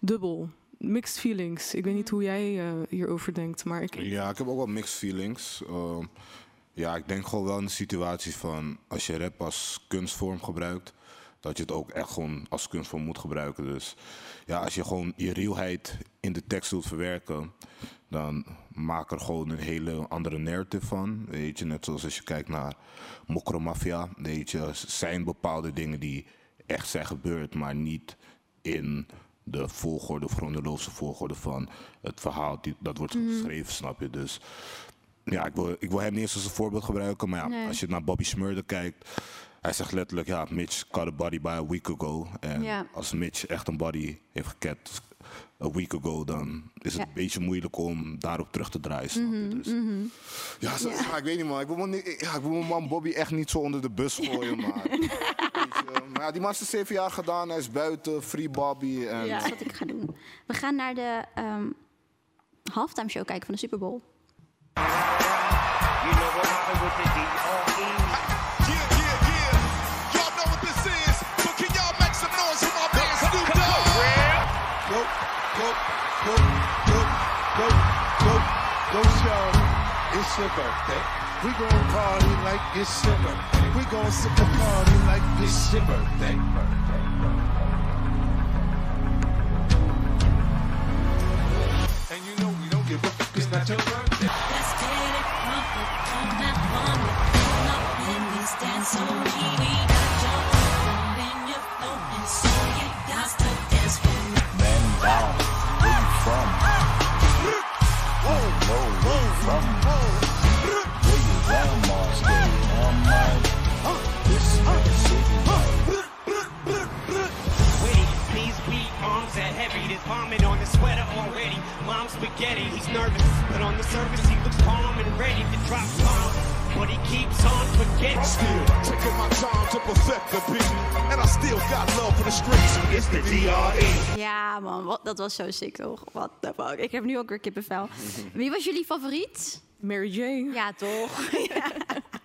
dubbel. Mixed feelings. Ik weet niet hoe jij uh, hierover denkt, maar ik... Ja, ik heb ook wel mixed feelings. ja, ik denk gewoon wel in de situatie van... als je rap als kunstvorm gebruikt... dat je het ook echt gewoon als kunstvorm moet gebruiken. Dus ja, als je gewoon je realheid in de tekst wilt verwerken dan maak er gewoon een hele andere narrative van. Weet je, net zoals als je kijkt naar Mokromafia, weet je, zijn bepaalde dingen die echt zijn gebeurd, maar niet in de volgorde of chronologische volgorde van het verhaal die, dat wordt Mhm. geschreven, snap je? Dus ja, ik wil, ik wil hem niet eens als een voorbeeld gebruiken, maar ja, Nee. als je naar Bobby Smurder kijkt, hij zegt letterlijk, ja, Mitch got a body by a week ago. En Ja. als Mitch echt een body heeft geket a week ago, dan is het Ja. een beetje moeilijk om daarop terug te draaien. Mhm, Dus, mhm. ja, zo- ja, ik weet niet man. Ik wil, niet- ja, ik wil mijn man Bobby echt niet zo onder de bus gooien, maar. Maar ja, die man is zeven jaar gedaan, hij is buiten, free Bobby. En, Dat is wat ik ga doen. We gaan naar de um, halftime show kijken van de Super Bowl. You know what Go, go, go, go, go, Go show. It's your birthday. We gon' party like it's your birthday. We gon' sip the party like it's your birthday. And you know we don't give fuck, it's not your birthday. Let's get it crumpled on that one. Pull up in this dance on spaghetti, he's nervous, but on the surface he looks calm and ready to drop bombs. But he keeps on forgetting. Still taking my time to perfect the beat. And I still got love for the streets. It's the D.R.E. Ja, man, wat, dat was zo sick toch? What the fuck? Ik heb nu ook weer kippenvel. Wie was jullie favoriet? Mary J. Ja, toch? Ja.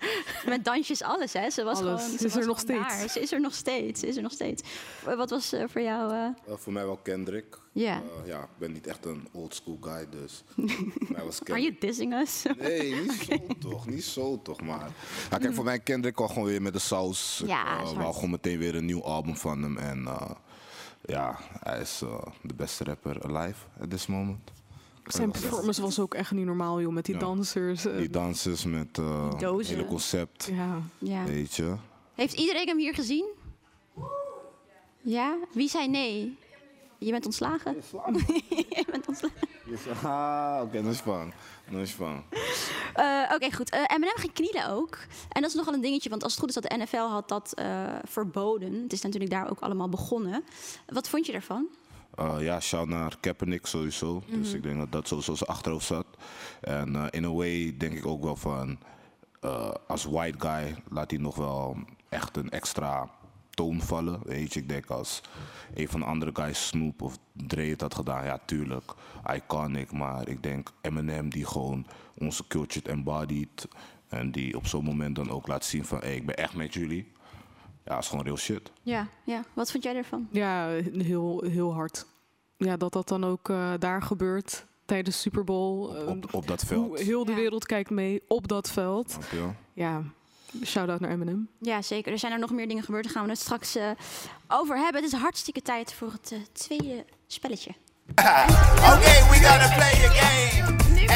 Met dansjes, alles, hè? Ze was Alles. gewoon. Ze Ze is was er nog steeds. daar. Ze is er nog steeds. Ze is er nog steeds. Eh, Wat was eh, voor jou? eh? Eh, voor mij wel Kendrick. Ja. Eh, ja, ik ben niet echt een old school guy, dus mij was Are Kendrick. you dissing us? Nee, niet zo toch, niet zo toch, maar... Ja, kijk, voor mij Kendrick al gewoon weer met de saus. Ja, eh, is wou gewoon meteen weer een nieuw album van hem. En eh, ja, hij is eh, de beste rapper alive at this moment. Zijn performance was ook echt niet normaal, joh. Met die Ja. dansers. eh, Die dansers met eh het hele concept, Ja. Ja. weet je. Heeft iedereen hem hier gezien? Ja? Wie zei nee? Je bent ontslagen? Je bent ontslagen. Ah, oké, dat is. Dat. Eh, Oké, goed. Eh, Eminem ging knielen ook. En dat is nogal een dingetje, want als het goed is dat de NFL had dat eh, verboden. Het is natuurlijk daar ook allemaal begonnen. Wat vond je daarvan? Eh, ja, shout naar Kaepernick sowieso. Dus Mhm. ik denk dat dat sowieso zijn achterhoofd zat. En eh, in a way denk ik ook wel van... eh, als white guy laat hij nog wel echt een extra toon vallen. Weet je, ik denk als een van de andere guys, Snoop of Dre het had gedaan... Ja, tuurlijk, iconic. Maar ik denk Eminem die gewoon onze culture embodied... en die op zo'n moment dan ook laat zien van... Hey, ik ben echt met jullie. Ja, is gewoon real shit. Ja, ja. Wat vond jij ervan? Ja, heel, heel hard. Ja, dat dat dan ook eh, daar gebeurt tijdens Super Bowl. eh, Op, op dat veld. hoe heel de wereld kijkt mee op dat veld. Ja, shout-out naar Eminem. Ja, zeker. Er zijn er nog meer dingen gebeurd. Daar gaan we het straks eh, over hebben. Het is hartstikke tijd voor het tweede spelletje. Okay, we gotta play the game.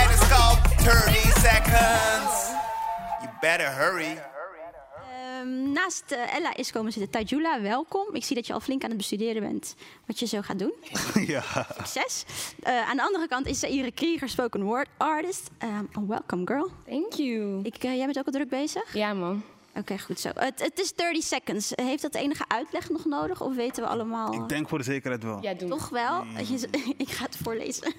And it's called 30 seconds. You better hurry. Ehm, naast eh, Ella is komen zitten Tajula. Welkom. Ik zie dat je al flink aan het bestuderen bent wat je zo gaat doen. ja. Succes. Eh, aan de andere kant is Saïre Krieger, spoken word artist. Um, welcome, girl. Thank you. Ik, eh, jij bent ook al druk bezig? Ja, man. Oké, goed zo. Het, het is 30 seconds. Heeft dat enige uitleg nog nodig? Of weten we allemaal... Ik denk voor de zekerheid wel. Ja, doe Toch wel? Ik ga het voorlezen.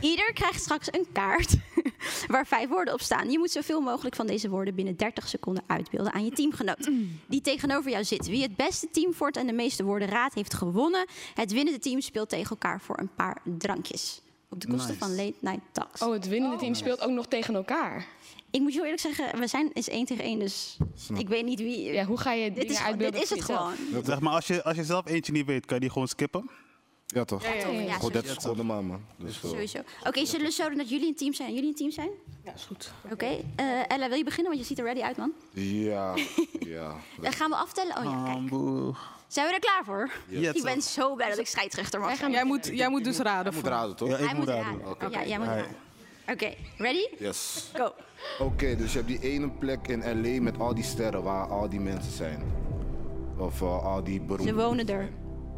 Ieder krijgt straks een kaart waar vijf woorden op staan. Je moet zoveel mogelijk van deze woorden binnen 30 seconden uitbeelden aan je teamgenoot. Die tegenover jou zit. Wie het beste teamfort en de meeste woorden raadt, heeft gewonnen. Het winnende team speelt tegen elkaar voor een paar drankjes. Op de kosten Nice. van Late Night Talks. Oh, het winnende team speelt ook nog tegen elkaar. Ik moet je heel eerlijk zeggen, we zijn is één tegen één, dus ik weet niet wie... Ja, hoe ga je dit dingen is, Dit is het jezelf? gewoon. Zeg maar, als je, als je zelf eentje niet weet, kan je die gewoon skippen? Ja, toch? Ja, toch, ja, Gewoon sowieso. 30 seconden maar, man. Dus, Sowieso. Oké, zullen we zo dat jullie een team zijn? Jullie een team zijn? Ja, is goed. Oké. eh, Ella, wil je beginnen? Want je ziet er ready uit, man. Ja, ja. Dan gaan we aftellen. Oh ja, kijk. Zijn we er klaar voor? Ja, ik ben zo blij dat ik scheidsrechter mag zijn. Jij moet, jij moet dus raden. moet raden, toch? Hij moet raden. Ja, jij moet raden. Oké, ready? Yes. Go. Oké, dus je hebt die ene plek in L.A. met al die sterren waar al die mensen zijn. Of eh, al die beroemde... Ze wonen er.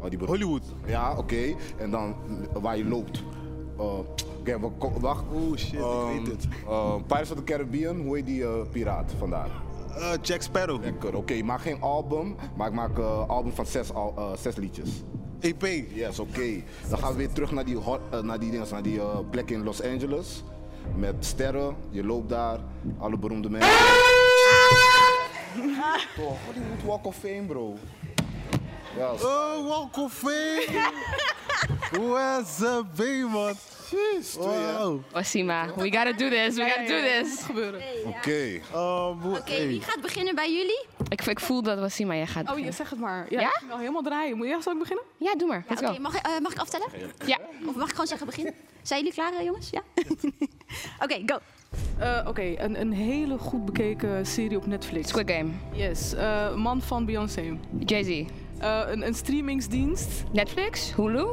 Al die Hollywood. Ja, oké. En dan waar je loopt. Eh, oké, wacht. Oeh, shit, ik weet het. Pirates of the Caribbean, hoe heet die eh, piraat vandaar? Jack Sparrow. Lekker, oké. ik maak geen album, maar ik maak een album van zes, al, eh, zes liedjes. EP? Yes, oké. Dan gaan we weer terug naar die, hot- eh, naar die, dingen, naar die eh, plek in Los Angeles. Met sterren, je loopt daar, alle beroemde mensen. Toch, Hollywood Walk of Fame, bro. Ja, Oh, Walk of Fame! Hoe is het, baby, man? Jeez, wow. Osima, we gotta do this, we gotta do this. Oké. Oh, Oké, wie gaat beginnen bij jullie? Ik, ik voel dat was zien, maar jij gaat Oh, je zeg het maar. Ja, Ja? ik ging al helemaal draaien. Moet je, zal ik beginnen? Ja, doe maar. Ja, oké, mag, ik- eh, mag ik aftellen? Ja. Of mag ik gewoon zeggen begin? Zijn jullie klaar, eh, jongens? Ja? Oké, go. Eh, Oké, een, een hele goed bekeken serie op Netflix. Squid Game. Yes. eh, man van Beyoncé. Jay-Z. Eh, een, een streamingsdienst. Netflix, Hulu,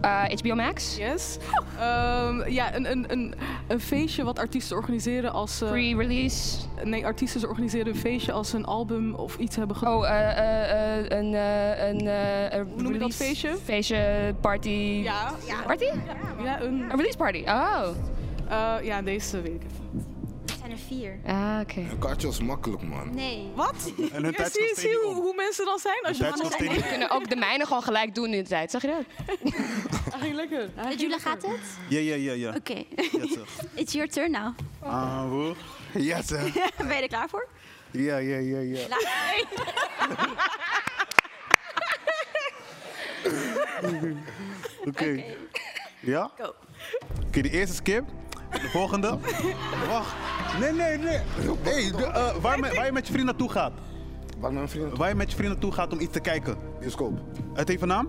eh, HBO Max. Yes. Ehm, ja, een, een, een, een feestje wat artiesten organiseren als... ze- Pre-release. Nee, artiesten organiseren een feestje als ze een album of iets hebben gedaan. Oh, eh, eh, eh, een, eh, een, eh, een Hoe noem je dat feestje? Feestje, party. Ja. Party? Ja, een... Een release party. Oh. Eh, ja, deze weet ik even. Er er vier. Ah, oké. Een kaartje was makkelijk, man. Nee. Wat? En hun Ja, tijd zie, steeds hoe, hoe mensen dan zijn als je Hun komt zijn? We kunnen ook de mijne gewoon gelijk doen in de tijd. Zag je dat? Lekker. Ah, ging Jula, lekker. gaat het? Ja, ja, ja, ja. Oké. It's your turn now. Ah. Yes, sir. ben je er klaar voor? Ja, ja, ja, ja. Oké. Ja? Go. Oké, de eerste skip. De volgende. Wacht. Nee, nee, nee. Hey, de, eh, waar, me- waar je met je vriend naartoe gaat. Waar mijn vrienden Waar je met je vriend naartoe gaat om iets te kijken. bioscoop. Het heeft een naam?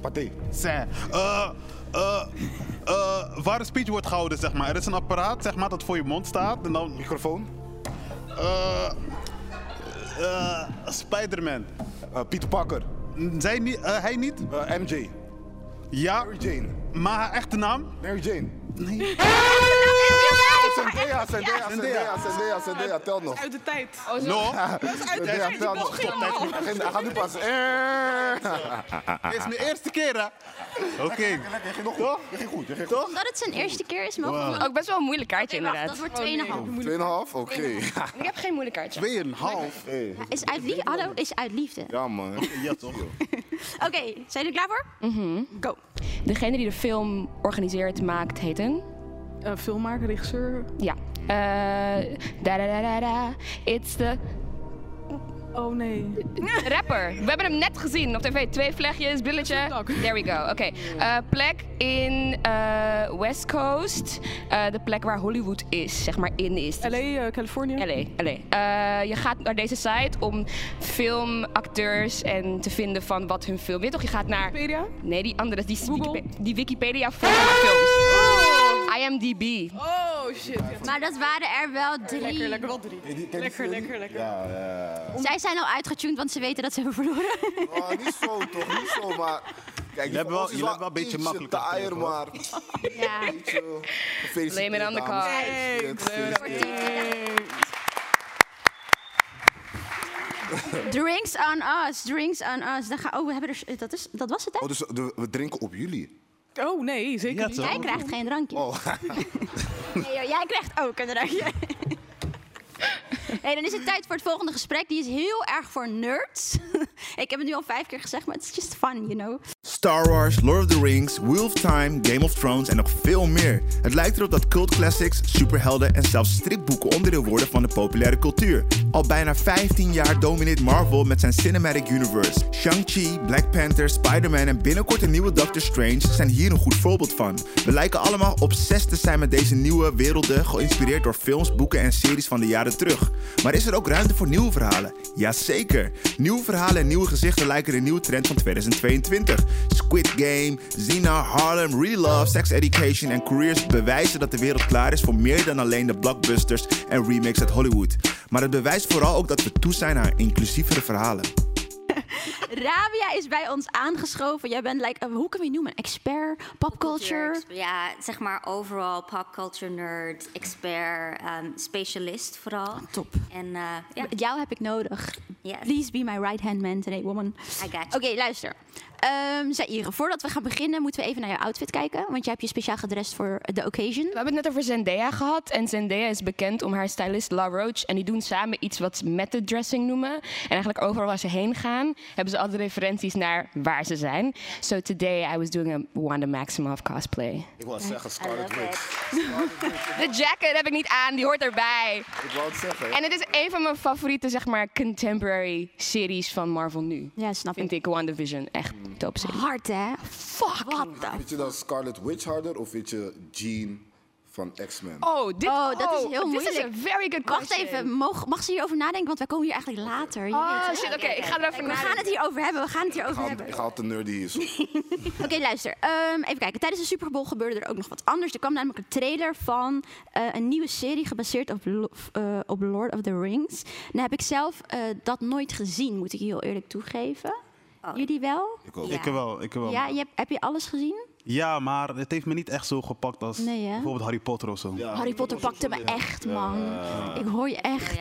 Pathé. Zé. Eh, eh, eh, waar een speech wordt gehouden, zeg maar. Er is een apparaat, zeg maar, dat voor je mond staat. En dan... Microfoon. Eh, eh, Spider-Man. Eh, Peter Parker. Zij niet, eh, hij niet? Eh, MJ. Ja, Mary Jane. maar haar echte naam? Mary Jane. Nee. Zendaya, Zendaya, Zendaya, Zendaya, Zendaya. Tel nog. Uit de tijd. Nog? Zendaya, tel nog. Stop, tijd goed. Hij gaat- Hij gaat nu pas. Eh. Dit is mijn eerste keer, hè? Oké. Je ging nog goed. Je ging goed, je ging goed. Omdat het zijn eerste keer is, mogen we... Ook best wel een moeilijk kaartje, inderdaad. dat wordt 2,5. Tweeënhalf? Oké. Ik heb geen moeilijk kaartje. Tweeënhalf. Hey. Is uit liefde? Hallo, is uit liefde. Ja, man. Ja, toch? Oké, zijn jullie klaar voor? Mhm. Go. Degene die de film organiseert, maakt, heet een? Eh, filmmaker, regisseur. Ja. Eh, da da da da. It's the Oh nee. rapper. We hebben hem net gezien op tv. Twee vlechtjes, brilletje. There we go. Oké. Eh, plek in West Coast. De plek waar Hollywood is, zeg maar in is. LA, Californië. LA, LA. Je gaat naar deze site om filmacteurs en te vinden van wat hun film. Weet je toch, je gaat naar... Wikipedia? Nee, die andere, die, Google? Wikipe- die Wikipedia voor films. IMDb. Oh shit. Maar dat waren er wel drie. Lekker, lekker wel drie. Lekker, lekker, lekker. Ja, ja. Zij zijn al uitgetuned, want ze weten dat ze hebben verloren. Oh, niet zo toch, niet zo, maar... Kijk, die hebt wel- je hebt wel een beetje ietsje makkelijker taaier, maar... Ja. Je, Blame it on the gefeliciteerd. Drinks on us, drinks on us. Dan ga, oh, we hebben er, dat, is, dat was het, hè? Oh, dus de- we drinken op jullie? Oh nee, zeker Ja, niet. Jij krijgt geen drankje. Oh, Nee, joh, jij krijgt ook een drankje. Hey, dan is het tijd voor het volgende gesprek. Die is heel erg voor nerds. Ik heb het nu al vijf keer gezegd, maar het is just fun, you know. Star Wars, Lord of the Rings, Wheel of Time, Game of Thrones en nog veel meer. Het lijkt erop dat cult classics, superhelden en zelfs stripboeken onderdeel worden van de populaire cultuur. Al bijna 15 jaar domineert Marvel met zijn Cinematic Universe. Shang-Chi, Black Panther, Spider-Man en binnenkort een nieuwe Doctor Strange zijn hier een goed voorbeeld van. We lijken allemaal obsessief te zijn met deze nieuwe werelden, geïnspireerd door films, boeken en series van de jaren terug. Maar is er ook ruimte voor nieuwe verhalen? Jazeker! Nieuwe verhalen en nieuwe gezichten lijken de nieuwe trend van 2022. Squid Game, Xena, Harlem, Real Love, Sex Education en Careers bewijzen dat de wereld klaar is voor meer dan alleen de blockbusters en remakes uit Hollywood. Maar het bewijst vooral ook dat we toe zijn naar inclusievere verhalen. Rabia is bij ons aangeschoven. Jij bent, like, uh, hoe kunnen we je noemen? Expert, popculture. Ja, zeg maar overal popculture nerd, expert, ehm, specialist vooral. Top. En uh, ja, Jou heb ik nodig. Yes. Please be my right hand man today, woman. I got Oké, luister. Ehm Zaire, voordat we gaan beginnen, moeten we even naar je outfit kijken. Want jij hebt je speciaal gedrest voor de occasion. We hebben het net over Zendaya gehad. En Zendaya is bekend om haar stylist La Roach. En die doen samen iets wat ze method dressing noemen. En eigenlijk overal waar ze heen gaan, hebben ze altijd referenties naar waar ze zijn. So today I was doing a Wanda Maximoff cosplay. ik wou zeggen Scarlet Witch. De jacket heb ik niet aan, die hoort erbij. Ik wou het zeggen. En het is een van mijn favoriete, zeg maar, contemporary series van Marvel nu. Ja, snap Vind ik WandaVision echt top serie. Hard, hè? Fuck. Wat? Vind je dan Scarlet Witch harder of vind je Jean van X-Men. Oh, dit Oh, dat is oh, heel this is moeilijk. a very good Wacht question. even, mag, mag ze hierover nadenken? Want wij komen hier eigenlijk later. Je Oh, shit, oké, ik ga erover We nadenken. gaan het hierover hebben, we gaan het Ik hierover ga, hebben. ik ga altijd nerdy is. Oké, luister. Ehm, even kijken. Tijdens de Super Bowl gebeurde er ook nog wat anders. Er kwam namelijk een trailer van eh, een nieuwe serie gebaseerd op, eh, op Lord of the Rings. Nou heb ik zelf eh, dat nooit gezien, moet ik je heel eerlijk toegeven. Jullie wel? Ik ook. Ik wel, ik wel. Ja, je hebt, heb je alles gezien? Ja, maar het heeft me niet echt zo gepakt als Nee, hè? bijvoorbeeld Harry Potter of zo. Harry Potter pakte me echt, man. ik hoor je echt.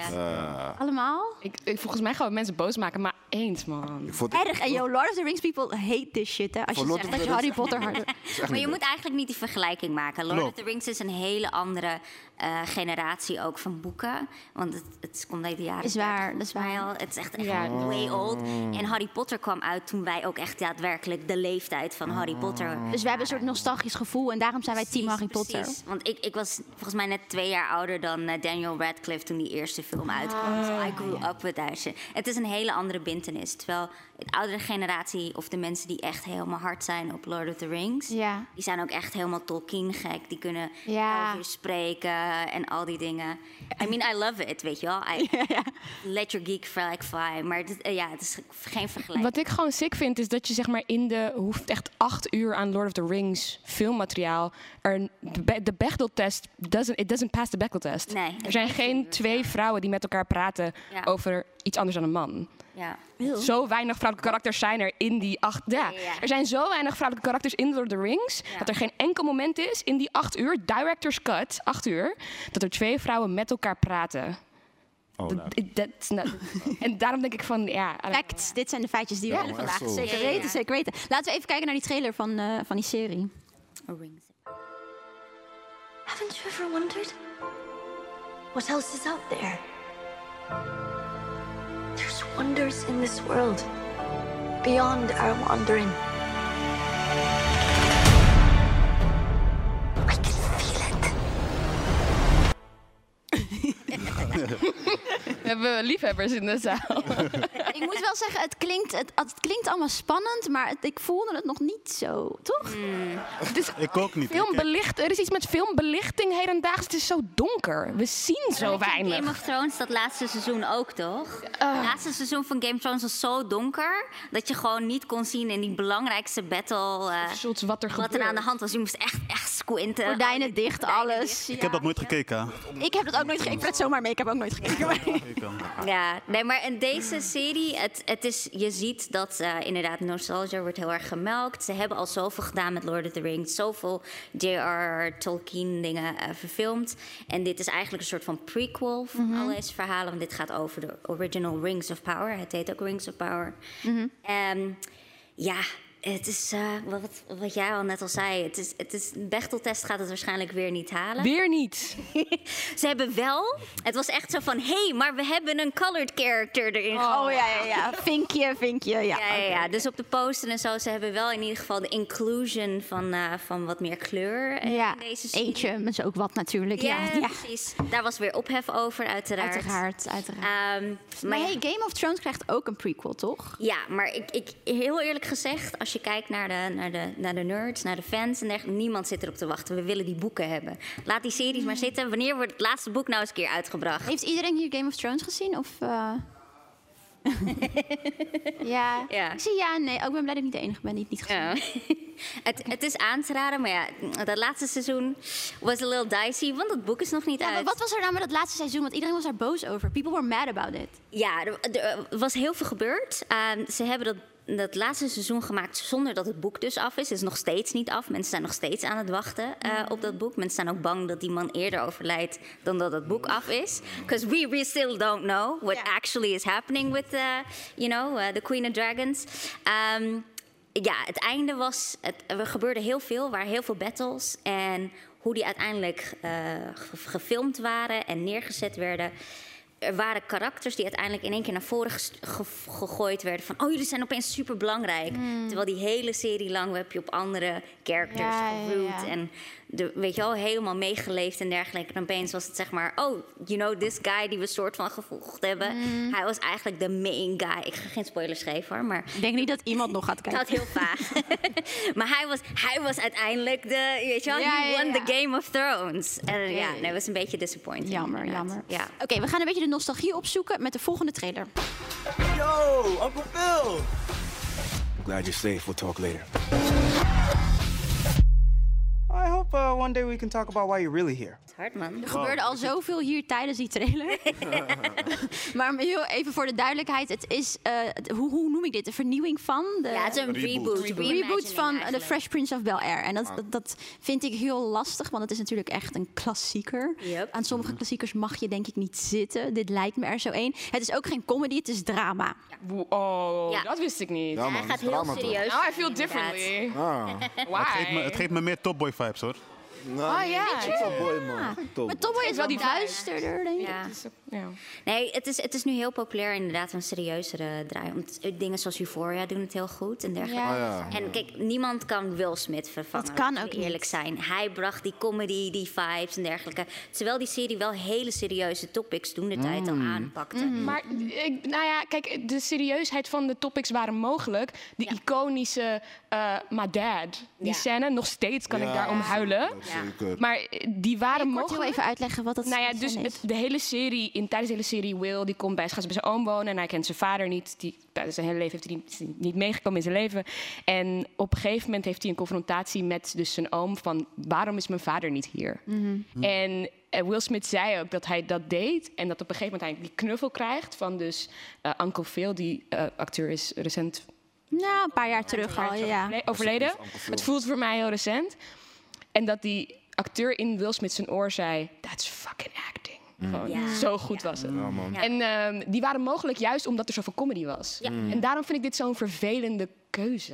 Allemaal? Ik, ik, volgens mij gaan we mensen boos maken, maar eens, man. Erg. En yo, Lord of the Rings people hate this shit, hè. Als je Voor zegt of dat je Harry Potter harder... Maar je moet eigenlijk niet die vergelijking maken. Lord Klopt. of the Rings is een hele andere eh, generatie ook van boeken. Want het, het komt uit de jaren Is waar, 30 dat is waar. al. Het is echt, echt Ja. way old. En Harry Potter kwam uit toen wij ook echt daadwerkelijk de leeftijd van Harry Potter... Dus wij hebben een soort nostalgisch gevoel en daarom zijn wij team Harry Potter. Precies, want ik, ik was volgens mij net twee jaar ouder dan eh, Daniel Radcliffe toen die eerste film uitkwam. So I grew up with that shit. Het is een hele andere bintenis. Terwijl de oudere generatie, of de mensen die echt helemaal hard zijn op Lord of the Rings, Ja. die zijn ook echt helemaal Tolkien gek. Die kunnen Ja. spreken en al die dingen. I mean, I love it, weet je wel. I, Let your geek flag fly. Maar dit- eh, ja, het is geen vergelijking. Wat ik gewoon sick vind, is dat je zeg maar in de hoeft echt acht uur aan Lord of the Rings filmmateriaal. Er, de Be- de Bechdel-test doesn't, it doesn't pass the Bechdel-test. Nee, er zijn geen twee vrouwen die met elkaar praten over iets anders dan een man. Ja. Zo weinig vrouwelijke karakters zijn er in die acht. Ja, Ja, ja. er zijn zo weinig vrouwelijke karakters in Lord of the Rings. Ja. dat er geen enkel moment is in die acht uur, director's cut, acht uur. dat er twee vrouwen met elkaar praten. Oh, Dat- not- en daarom denk ik van ja. Facts, dit zijn de feitjes die we Ja, echt vandaag. Zeker weten, zeker weten. Laten we even kijken naar die trailer van, eh, van die serie. Haven't you ever wondered what else is out there? wonders in this world, beyond our wandering. I can feel it. hebben liefhebbers in de zaal. ik moet wel zeggen, het klinkt, het, het klinkt allemaal spannend, maar het- ik voelde het nog niet zo, toch? Het is Ik ook niet. filmbelicht, er is iets met filmbelichting hedendaags. Het is zo donker. We zien zo weinig. Game of Thrones, dat laatste seizoen ook, toch? Het laatste seizoen van Game of Thrones was zo donker... dat je gewoon niet kon zien in die belangrijkste battle... eh, wat er wat er aan de hand was. Je moest echt, echt squinten. Gordijnen dicht, alles. Ik heb dat nooit gekeken. Ik heb dat ook nooit gekeken. Ik het zomaar mee, ik heb ook nooit gekeken. Ja, nee, maar in deze serie, het, het is, je ziet dat eh, inderdaad nostalgia wordt heel erg gemelkt. Ze hebben al zoveel gedaan met Lord of the Rings, zoveel J.R.R. Tolkien dingen eh, verfilmd. En dit is eigenlijk een soort van prequel van alle deze verhalen, want dit gaat over de original Rings of Power. Het heet ook Rings of Power. Ehm, ja, het is, eh, wat, wat jij al net al zei, het is, het is, een Bechteltest gaat het waarschijnlijk weer niet halen. Weer niet. Ze hebben wel, het was echt zo van, hé, hey, maar we hebben een colored character erin Oh ja, ja, ja. Vinkje, vinkje, ja. ja, ja, ja. Dus op de poster en zo, ze hebben wel in ieder geval de inclusion van, eh, van wat meer kleur Ja, in deze serie. eentje, ook wat natuurlijk. Ja, Ja, ja. precies. Daar was weer ophef over, uiteraard. Uiteraard, uiteraard. Ehm, Maar maar hey, Game of Thrones krijgt ook een prequel, toch? ja, maar ik, ik, heel eerlijk gezegd, als je kijkt naar de, naar, de, naar de nerds, naar de fans en dergelijke, niemand zit erop te wachten. We willen die boeken hebben. Laat die series maar zitten. Wanneer wordt het laatste boek nou eens een keer uitgebracht? Heeft iedereen hier Game of Thrones gezien? Of, eh? ja. Ja. Ik zie ja en nee. Oh, ik ben blij dat ik niet de enige ben die het niet gezien Ja. het, het is aan te raden, maar ja, dat laatste seizoen was a little dicey, want het boek is nog niet Ja, maar uit. wat was er nou met dat laatste seizoen? Want iedereen was daar boos over. People were mad about it. Ja, er, er was heel veel gebeurd. Ehm, ze hebben dat, dat laatste seizoen gemaakt zonder dat het boek dus af is. Het is nog steeds niet af. Mensen zijn nog steeds aan het wachten eh, op dat boek. Mensen zijn ook bang dat die man eerder overlijdt dan dat het boek af is. Because we, we still don't know what actually is happening with, uh, you know, uh, the Queen of Dragons. Ehm, ja, het einde was... Het, er gebeurde heel veel, er waren heel veel battles. En hoe die uiteindelijk eh, ge- gefilmd waren en neergezet werden... Er waren karakters die uiteindelijk in één keer naar voren ge- gegooid werden. Van, oh, jullie zijn opeens super belangrijk. Terwijl die hele serie lang heb je op andere characters Ja, ja, geroot. ja. En de, weet je wel, helemaal meegeleefd en dergelijke. En opeens was het zeg maar, oh, you know, this guy die we soort van gevolgd hebben. Mm. Hij was eigenlijk de main guy. Ik ga geen spoilers geven hoor, maar... Ik denk niet dat iemand nog gaat kijken. had heel vaag. maar hij was, hij was uiteindelijk de, weet je wel, Ja, he ja, won ja. the Game of Thrones. En ja, nee, dat was een beetje disappointing. Jammer, inderdaad. jammer. Ja. Oké, we gaan een beetje de nostalgie opzoeken met de volgende trailer. Yo, Uncle Phil. I'm glad you're safe. We'll talk later. I hope uh, one day we can talk about why you're really here. Het is hard, man. Er gebeurde al zoveel hier tijdens die trailer. maar heel even voor de duidelijkheid, het is, eh, hoe, hoe noem ik dit? Een vernieuwing van? De, Ja, het is een reboot. Een Reimagining reboot van The. Fresh Prince of Bel-Air. En dat, dat, dat vind ik heel lastig, want het is natuurlijk echt een klassieker. Aan sommige klassiekers mag je denk ik niet zitten. Dit lijkt me er zo één. Het is ook geen comedy, het is drama. Oh, Ja. dat wist ik niet. Ja, man, Hij gaat heel serieus Now I feel differently. Ah. Why? Het geeft, me, het geeft me meer Top Boy vibes hoor. Oh ja. Topboy, man. Maar. Topboy is wel wel die die duisterder, denk ik. Ja. Ja. Nee, het is, het is nu heel populair inderdaad een serieuzere draai. Want eh, dingen zoals Euphoria doen het heel goed en dergelijke. Ja. Oh, ja. En kijk, niemand kan Will Smith vervangen. Dat kan ook eerlijk zijn. Hij bracht die comedy, die vibes en dergelijke. Terwijl die serie wel hele serieuze topics toen de tijd al aanpakte. Maar ik, nou ja, kijk, de serieusheid van de topics waren mogelijk. De iconische eh My Dad, die Ja. scène, nog steeds kan ik Ja, daarom huilen. Zeker. Maar eh, die waren Kort heel mogelijk. even uitleggen wat dat Nou ja, dus het, de hele serie, in, tijdens de hele serie, Will, die komt bij, gaat bij zijn oom wonen en hij kent zijn vader niet. Die, tijdens zijn hele leven heeft hij niet, hij niet meegekomen in zijn leven. En op een gegeven moment heeft hij een confrontatie met dus zijn oom van, waarom is mijn vader niet hier? Mhm. En eh, Will Smith zei ook dat hij dat deed en dat op een gegeven moment hij die knuffel krijgt van dus eh, Uncle Phil, die eh, acteur is recent Nou, een paar jaar terug al, ja. overle- overleden. Het voelt voor mij heel recent. En dat die acteur in Will Smith zijn oor zei, that's fucking acting. Gewoon, Ja. Zo goed was het. Ja, man. Ja. En ehm, die waren mogelijk juist omdat er zoveel comedy was. Ja. En daarom vind ik dit zo'n vervelende keuze.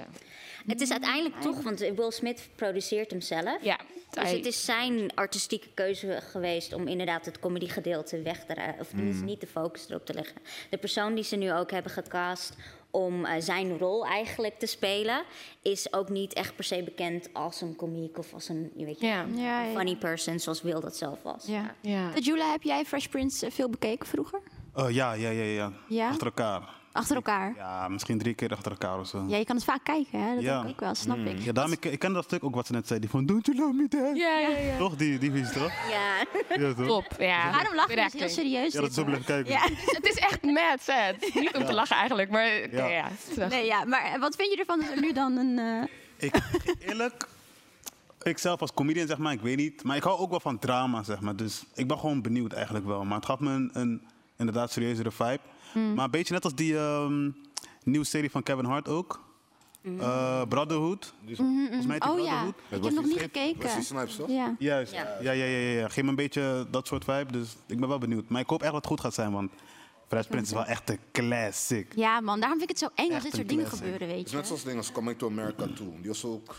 Het is uiteindelijk toch, want Will Smith produceert hem zelf. Ja, Dus hij- het is zijn artistieke keuze geweest om inderdaad het comedy gedeelte weg te Of tenminste niet de focus erop te leggen. De persoon die ze nu ook hebben gecast om eh, zijn rol eigenlijk te spelen, is ook niet echt per se bekend als een komiek of als een je weet je, Ja. een Ja, ja. funny person zoals Will dat zelf was. Ja. ja. Jula, heb jij Fresh Prince eh, veel bekeken vroeger? Oh, ja, ja, ja, ja, Ja? Achter elkaar. Achter elkaar? Ja, misschien drie keer achter elkaar of zo. Ja, je kan het vaak kijken, hè? Dat Ja. heb ik ook wel, snap ik. Ja, daarom, ik, ik ken dat stuk ook wat ze net zei. Die van, don't you love me, dad? Ja, ja, ja. Toch? Die, die vies, toch? Ja. Ja, toch? Top, ja. Waarom lach je Good dus heel serieus? Ja, dat zo blijven kijken. Ja. Het is echt mad sad. Niet om te lachen eigenlijk, maar oké, Ja. Nee, ja, maar wat vind je ervan dat er nu dan een... eh, Ik, eerlijk, ik zelf als comedian, zeg maar, ik weet niet. Maar ik hou ook wel van drama, zeg maar. Dus ik ben gewoon benieuwd eigenlijk wel. Maar het gaf me een, een inderdaad serieuzere vibe. Hmm. Maar een beetje net als die ehm, nieuwe serie van Kevin Hart ook. Eh, Brotherhood. Volgens mij heet die Oh ja, ik heb nog niet gekeken. Wesley Snipes, toch? Ja. Juist. Ja. Ja, ja, ja, ja, Geef me een beetje dat soort vibe. Dus ik ben wel benieuwd. Maar ik hoop echt dat het goed gaat zijn, want Fresh Prince is wel echt een classic. ja, man, daarom vind ik het zo eng als dit soort dingen gebeuren, weet Het is je. net zoals dingen als Coming to America 2. Die was ook...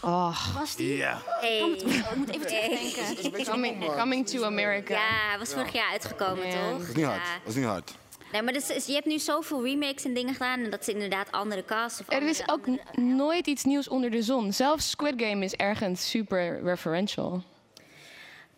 Was die? Ja. Hey. Ik moet even terugdenken. Coming, coming to America. Ja, hij was vorig jaar uitgekomen, toch? Dat is niet hard. Ja. Dat is niet hard. Nee, maar dus, is- je hebt nu zoveel remakes en dingen gedaan en dat is inderdaad andere cast. Of Er is ook andere- nooit iets nieuws onder de zon. Zelfs Squid Game is ergens super referential.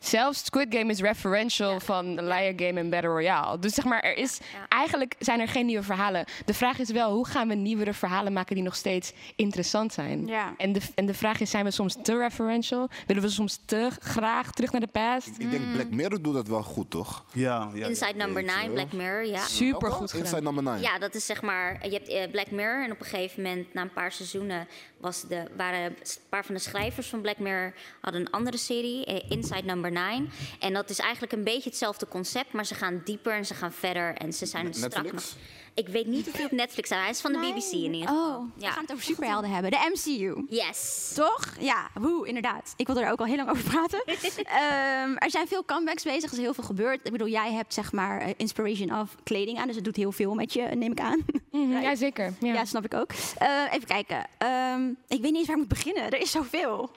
Zelfs Squid Game is referential van Liar Game en Battle Royale. Dus zeg maar, er is, Ja. eigenlijk zijn er geen nieuwe verhalen. De vraag is wel, hoe gaan we nieuwere verhalen maken die nog steeds interessant zijn? Ja. En, de, en de vraag is, zijn we soms te referential? Willen we soms te graag terug naar de past? Ik denk Black Mirror doet dat wel goed, toch? Ja, ja. Inside Number 9, Black Mirror, ja. Super goed Inside. Number 9. Ja, dat is zeg maar, je hebt eh, Black Mirror en op een gegeven moment, na een paar seizoenen, was de, waren een paar van de schrijvers van Black Mirror hadden een andere serie, eh, Inside Number 9. En dat is eigenlijk een beetje hetzelfde concept, maar ze gaan dieper en ze gaan verder en ze zijn strak. Netflix? nog- Ik weet niet of hij op Netflix staat, hij is van de BBC in ieder geval. Oh, we gaan het over superhelden hebben. De MCU. Yes. Toch? Ja, woe, inderdaad. Ik wil er ook al heel lang over praten. Ehm, er zijn veel comebacks bezig, er is heel veel gebeurd. Ik bedoel, jij hebt zeg maar eh, inspiration of kleding aan, dus het doet heel veel met je, neem ik aan. Mhm, Ja, zeker. Ja. Ja, snap ik ook. Eh, even kijken. Ehm, ik weet niet eens waar ik moet beginnen. Er is zoveel.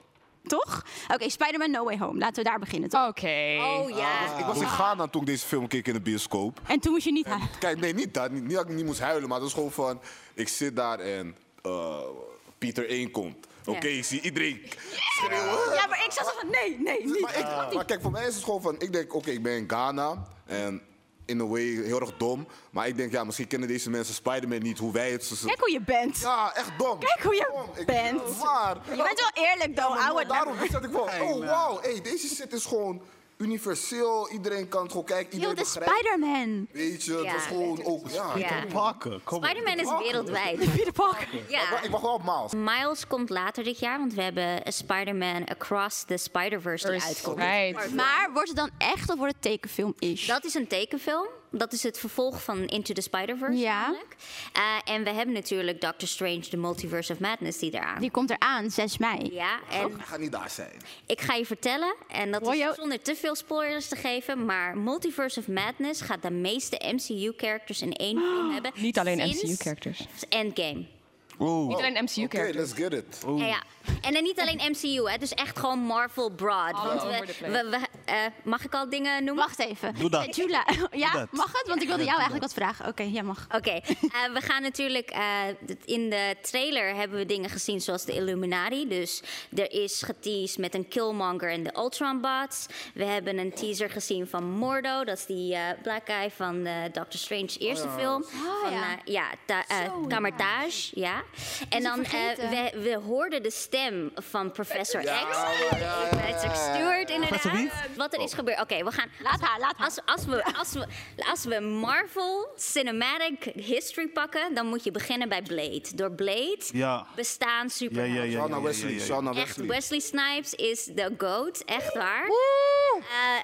Toch? Oké, Spider-Man No Way Home. Laten we daar beginnen, toch? Oké. Oh ja. Ik was in Ghana toen ik deze film keek in de bioscoop. En toen moest je niet gaan. Kijk, nee, niet dat. Niet, niet dat ik niet moest huilen, maar het was gewoon van... Ik zit daar en... eh, Pieter 1 komt. Oké, ik zie iedereen schreeuwen. Ja, maar ik zat zo van, nee, nee, niet. Maar, ik, maar kijk, voor mij is het gewoon van, ik denk, oké, ik ben in Ghana en in a way heel erg dom. Maar ik denk, ja, misschien kennen deze mensen Spider-Man niet, hoe wij het... Kijk hoe je bent. Ja, echt dom. Kijk hoe je bent. Waar? Je bent wel eerlijk, maar Ouwe. daarom zat ik wel, oh wauw, hey, deze shit is gewoon universeel. Iedereen kan het gewoon kijken, Yo, iedereen de begrijpt. Spider-Man. Weet je, het Ja. was gewoon ook, ja. Ja. Pakken, kom Spider-Man is wereldwijd. Peter Parker. Ja. Ik mag wel op Miles. Miles komt later dit jaar, want we hebben Spider-Man Across the Spider-Verse die uitkomt. Maar wordt het dan echt of wordt het tekenfilm-ish? Dat is een tekenfilm. Dat is het vervolg van Into the Spider-Verse Ja. namelijk. Eh, en we hebben natuurlijk Doctor Strange, The Multiverse of Madness, die eraan. Die komt eraan, 6 mei. Ja, en Ik ga niet daar zijn. ik ga je vertellen, en dat is zonder te veel spoilers te geven, maar Multiverse of Madness gaat de meeste MCU-characters in één film hebben. Niet alleen MCU-characters. Endgame. Oeh. Niet alleen Oké, MCU-characters. let's get it. Ja, ja. En dan niet alleen MCU, hè, dus echt gewoon Marvel broad. Want we, eh, mag ik al dingen noemen? Wacht even. Doe dat. Jula, ja, dat. mag het? Want ik wilde jou eigenlijk wat vragen. Oké, ja, mag. Oké, eh, we gaan natuurlijk. eh, in de trailer hebben we dingen gezien zoals de Illuminati. Dus er is geteased met een Killmonger en de Ultron bots. We hebben een teaser gezien van Mordo. Dat is die eh, black guy van eh, Doctor Strange's eerste film. van, ja. ja, eh. Camertage. Ja. En dan eh, vergeten. we, we hoorden de stem van Professor Ja, X. maar ja. Professor Stewart, inderdaad. Wat er is gebeurd. Oké, we gaan. Laat haar, laat haar. Als, als, we, als, we, als we Marvel Cinematic History pakken, dan moet je beginnen bij Blade. Door Blade Ja. bestaan Ja, superhelden. ja, ja. Ja, Wesley, ja, ja. Shauna Echt, Wesley. Wesley Snipes is de GOAT, echt waar. Eh,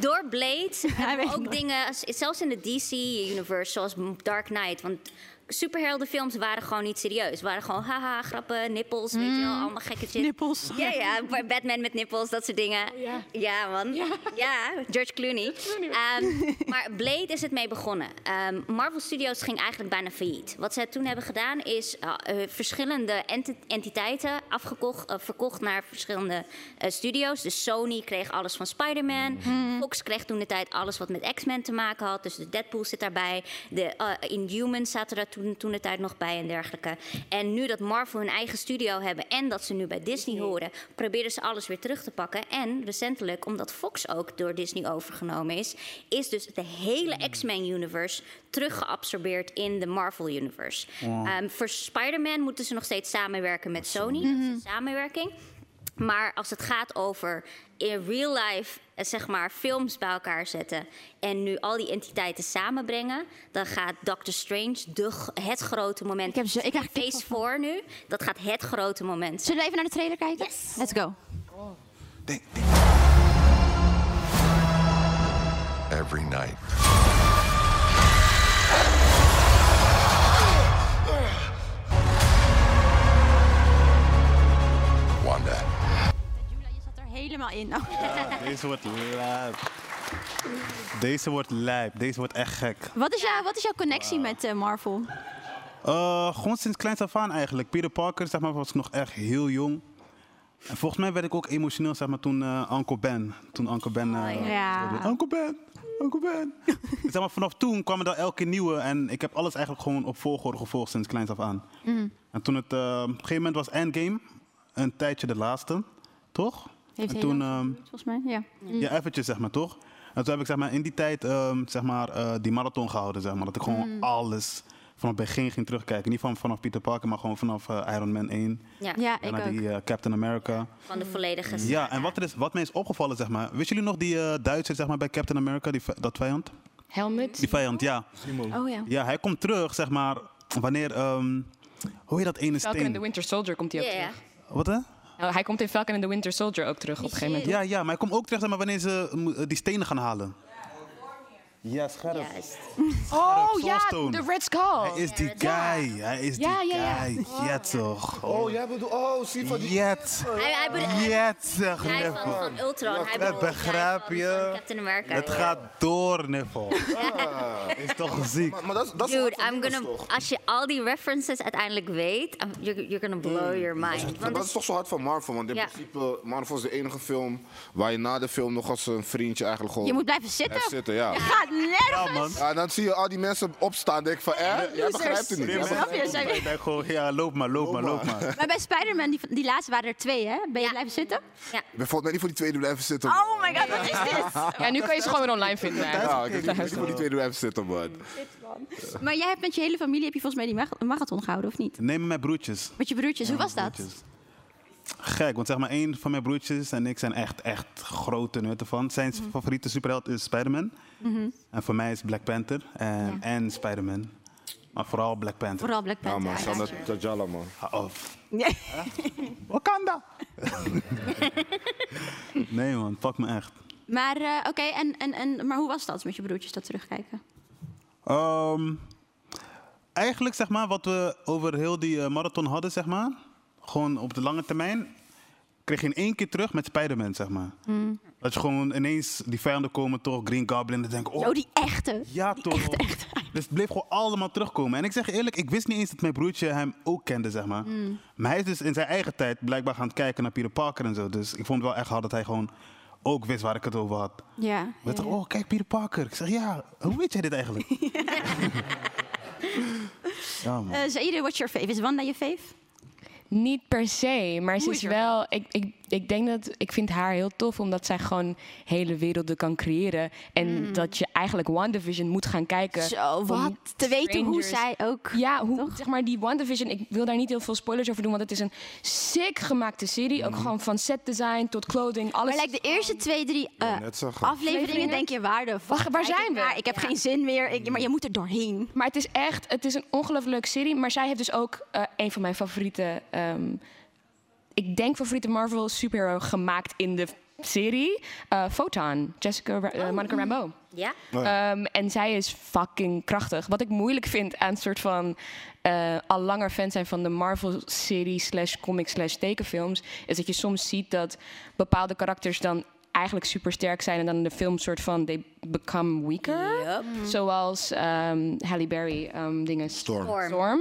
door Blade hebben we ook dingen, zelfs in de DC-universe, zoals Dark Knight. Want superheldenfilms waren gewoon niet serieus. waren gewoon haha, grappen, nippels, weet je wel, allemaal gekke shit. Nippels. Ja, ja, Batman met nippels, dat soort dingen. ja. man. Ja. George Clooney. Ehm, maar Blade is het mee begonnen. Ehm, Marvel Studios ging eigenlijk bijna failliet. Wat ze toen hebben gedaan is eh, verschillende enti- entiteiten afgekocht, eh, verkocht naar verschillende eh, studios. Dus Sony kreeg alles van Spider-Man. Fox kreeg toen de tijd alles wat met X-Men te maken had. Dus de Deadpool zit daarbij. De Inhumans zaten daar toen, toen de tijd nog bij en dergelijke. En nu dat Marvel hun eigen studio hebben en dat ze nu bij Disney horen, proberen ze alles weer terug te pakken. En recentelijk, omdat Fox ook door Disney overgenomen is, is dus de hele X-Men-universe teruggeabsorbeerd in de Marvel-universe. Ehm, voor Spider-Man moeten ze nog steeds samenwerken met Sony. Dat is een samenwerking. Maar als het gaat over in real life, eh, zeg maar, films bij elkaar zetten en nu al die entiteiten samenbrengen, dan gaat Doctor Strange de, het grote moment. Ik heb zo- ik krijg Phase 4 nu, dat gaat het grote moment zijn. Zullen we even naar de trailer kijken? Let's go. every night. Helemaal in. Oh. Ja, deze wordt lijp. Deze wordt lijp. Deze wordt echt gek. Wat, is jouw, wat is jouw connectie met eh, Marvel? Eh, gewoon sinds kleins af aan eigenlijk. Peter Parker zeg maar, was ik nog echt heel jong. En volgens mij werd ik ook emotioneel zeg maar, toen eh, Uncle Ben. Toen Uncle Ben. eh, ja. Uncle Ben, Uncle Ben. zeg maar, vanaf toen kwamen er elke nieuwe. En ik heb alles eigenlijk gewoon op volgorde gevolgd sinds kleins af aan. Mm. En toen het, op een gegeven moment was Endgame een tijdje de laatste, toch? Heeft en toen, ehm, volgens mij. Ja. ja, eventjes zeg maar, toch? En toen heb ik zeg maar, in die tijd ehm, zeg maar, eh, die marathon gehouden, zeg maar. Dat ik gewoon Mm. alles vanaf het begin ging terugkijken. Niet van, vanaf Peter Parker, maar gewoon vanaf eh, Iron Man 1. Ja. Ik naar ook. die eh, Captain America. Van de volledige Ja, en wat, er is, wat mij is opgevallen, zeg maar. Wisten jullie nog die eh Duitser zeg maar, bij Captain America, die, dat vijand? Helmet. Die vijand, ja. Oh ja. Ja, hij komt terug, zeg maar, wanneer... ehm, hoe heet dat ene Falcon and steen? the Winter Soldier komt hij ook Ja, ja. terug. Wat hè? Nou, hij komt in Falcon and the Winter Soldier ook terug op een gegeven moment. Ja, ja, maar hij komt ook terug zeg maar, wanneer ze eh, die stenen gaan halen. Ja, scherp. Juist. Oh ja, de Red Skull. Hij is die guy. Hij is die Ja, ja, ja. guy. Ja, toch. Oh, jij bedoelt, oh, zie van die... Jet. Hij, hij bedoelt, Jet, zeg hij van, Ultron. hij bedoelt begrijp je. Captain America. Het ja. gaat door, Niffel. Is toch ziek. Maar, maar dat, is- dat is Dude, I'm gonna, als je al die references uiteindelijk weet, you're, you're gonna blow your mind. Want dat is toch zo hard van Marvel, want in Ja. principe, Marvel is de enige film waar je na de film nog als een vriendje eigenlijk gewoon... Je moet blijven zitten. Zitten, ja. Nergens. Ja, dan zie je al die mensen opstaan. denk ik van, eh? Jij begrijpt het niet. Nee, Snap je? Zijn Ik denk gewoon, ja, loop maar, loop maar, loop maar. Maar bij Spider-Man, die, die laatste waren er twee, hè? Ben je blijven zitten? Ja. Ik ben volgens mij niet voor die tweede blijven zitten. Oh my god, wat is dit? Ja, nu kan je ze gewoon weer online vinden. Ja, ik ben niet voor die tweede blijven zitten, man. Maar jij hebt met je hele familie, heb je volgens mij die marathon gehouden, of niet? Neem mijn broertjes. Met je broertjes, hoe was dat? Gek, want zeg maar, één van mijn broertjes en ik zijn echt, echt grote nutten van. Zijn favoriete superheld is Spider-Man. Mhm. En voor mij is Black Panther en, en Spider-Man. Maar vooral Black Panther. Vooral Black Ja, Panther. man. Shanna Tajala, man. Of. Nee. Wakanda! nee man, pak me echt. Maar eh, oké, en, en, en, maar hoe was dat met je broertjes, dat terugkijken? Ehm, eigenlijk zeg maar wat we over heel die eh, marathon hadden, zeg maar. Gewoon op de lange termijn. Kreeg je in één keer terug met Spider-Man, zeg maar. Hmm. Dat je gewoon ineens die vijanden komen, toch Green Goblin. En denk ik, oh, Oh, die echte. ja toch. Dus het bleef gewoon allemaal terugkomen. En ik zeg eerlijk, ik wist niet eens dat mijn broertje hem ook kende, zeg maar. Hmm. Maar hij is dus in zijn eigen tijd blijkbaar gaan kijken naar Peter Parker en zo. Dus ik vond het wel echt hard dat hij gewoon ook wist waar ik het over had. Ja. Dacht, oh, kijk, Peter Parker. Ik zeg, ja, hoe weet jij dit eigenlijk? ja, man. Eh Zaire, what's your fave? Is Wanda je fave? Niet per se, maar ze is is wel. Ik, ik, ik denk dat. Ik vind haar heel tof omdat zij gewoon hele werelden kan creëren. En dat je eigenlijk WandaVision moet gaan kijken. Mm. Zo, om wat? Te weten hoe zij ook... Ja, hoe, zeg maar die WandaVision. Ik wil daar niet heel veel spoilers over doen, want het is een sick gemaakte serie. Ook gewoon van set design tot clothing, alles. Maar like de eerste twee, drie eh, afleveringen denk je, waar de fuck Wacht, waar zijn we? naar? Ik heb geen zin meer, ik, maar je moet er doorheen. Maar het is echt, het is een ongelooflijk leuke serie. Maar zij heeft dus ook eh, een van mijn favoriete, ehm, ik denk favoriete Marvel superhero gemaakt in de serie. Eh, Photon, Jessica, Ra- eh, Monica Rambeau. Ja? Ehm, en zij is fucking krachtig. Wat ik moeilijk vind aan een soort van eh, al langer fan zijn van de Marvel-serie slash comic slash tekenfilms, is dat je soms ziet dat bepaalde karakters dan eigenlijk super sterk zijn en dan in de film soort van they become weaker. Yep. Zoals ehm, Halle Berry um, dingen. Storm. Storm.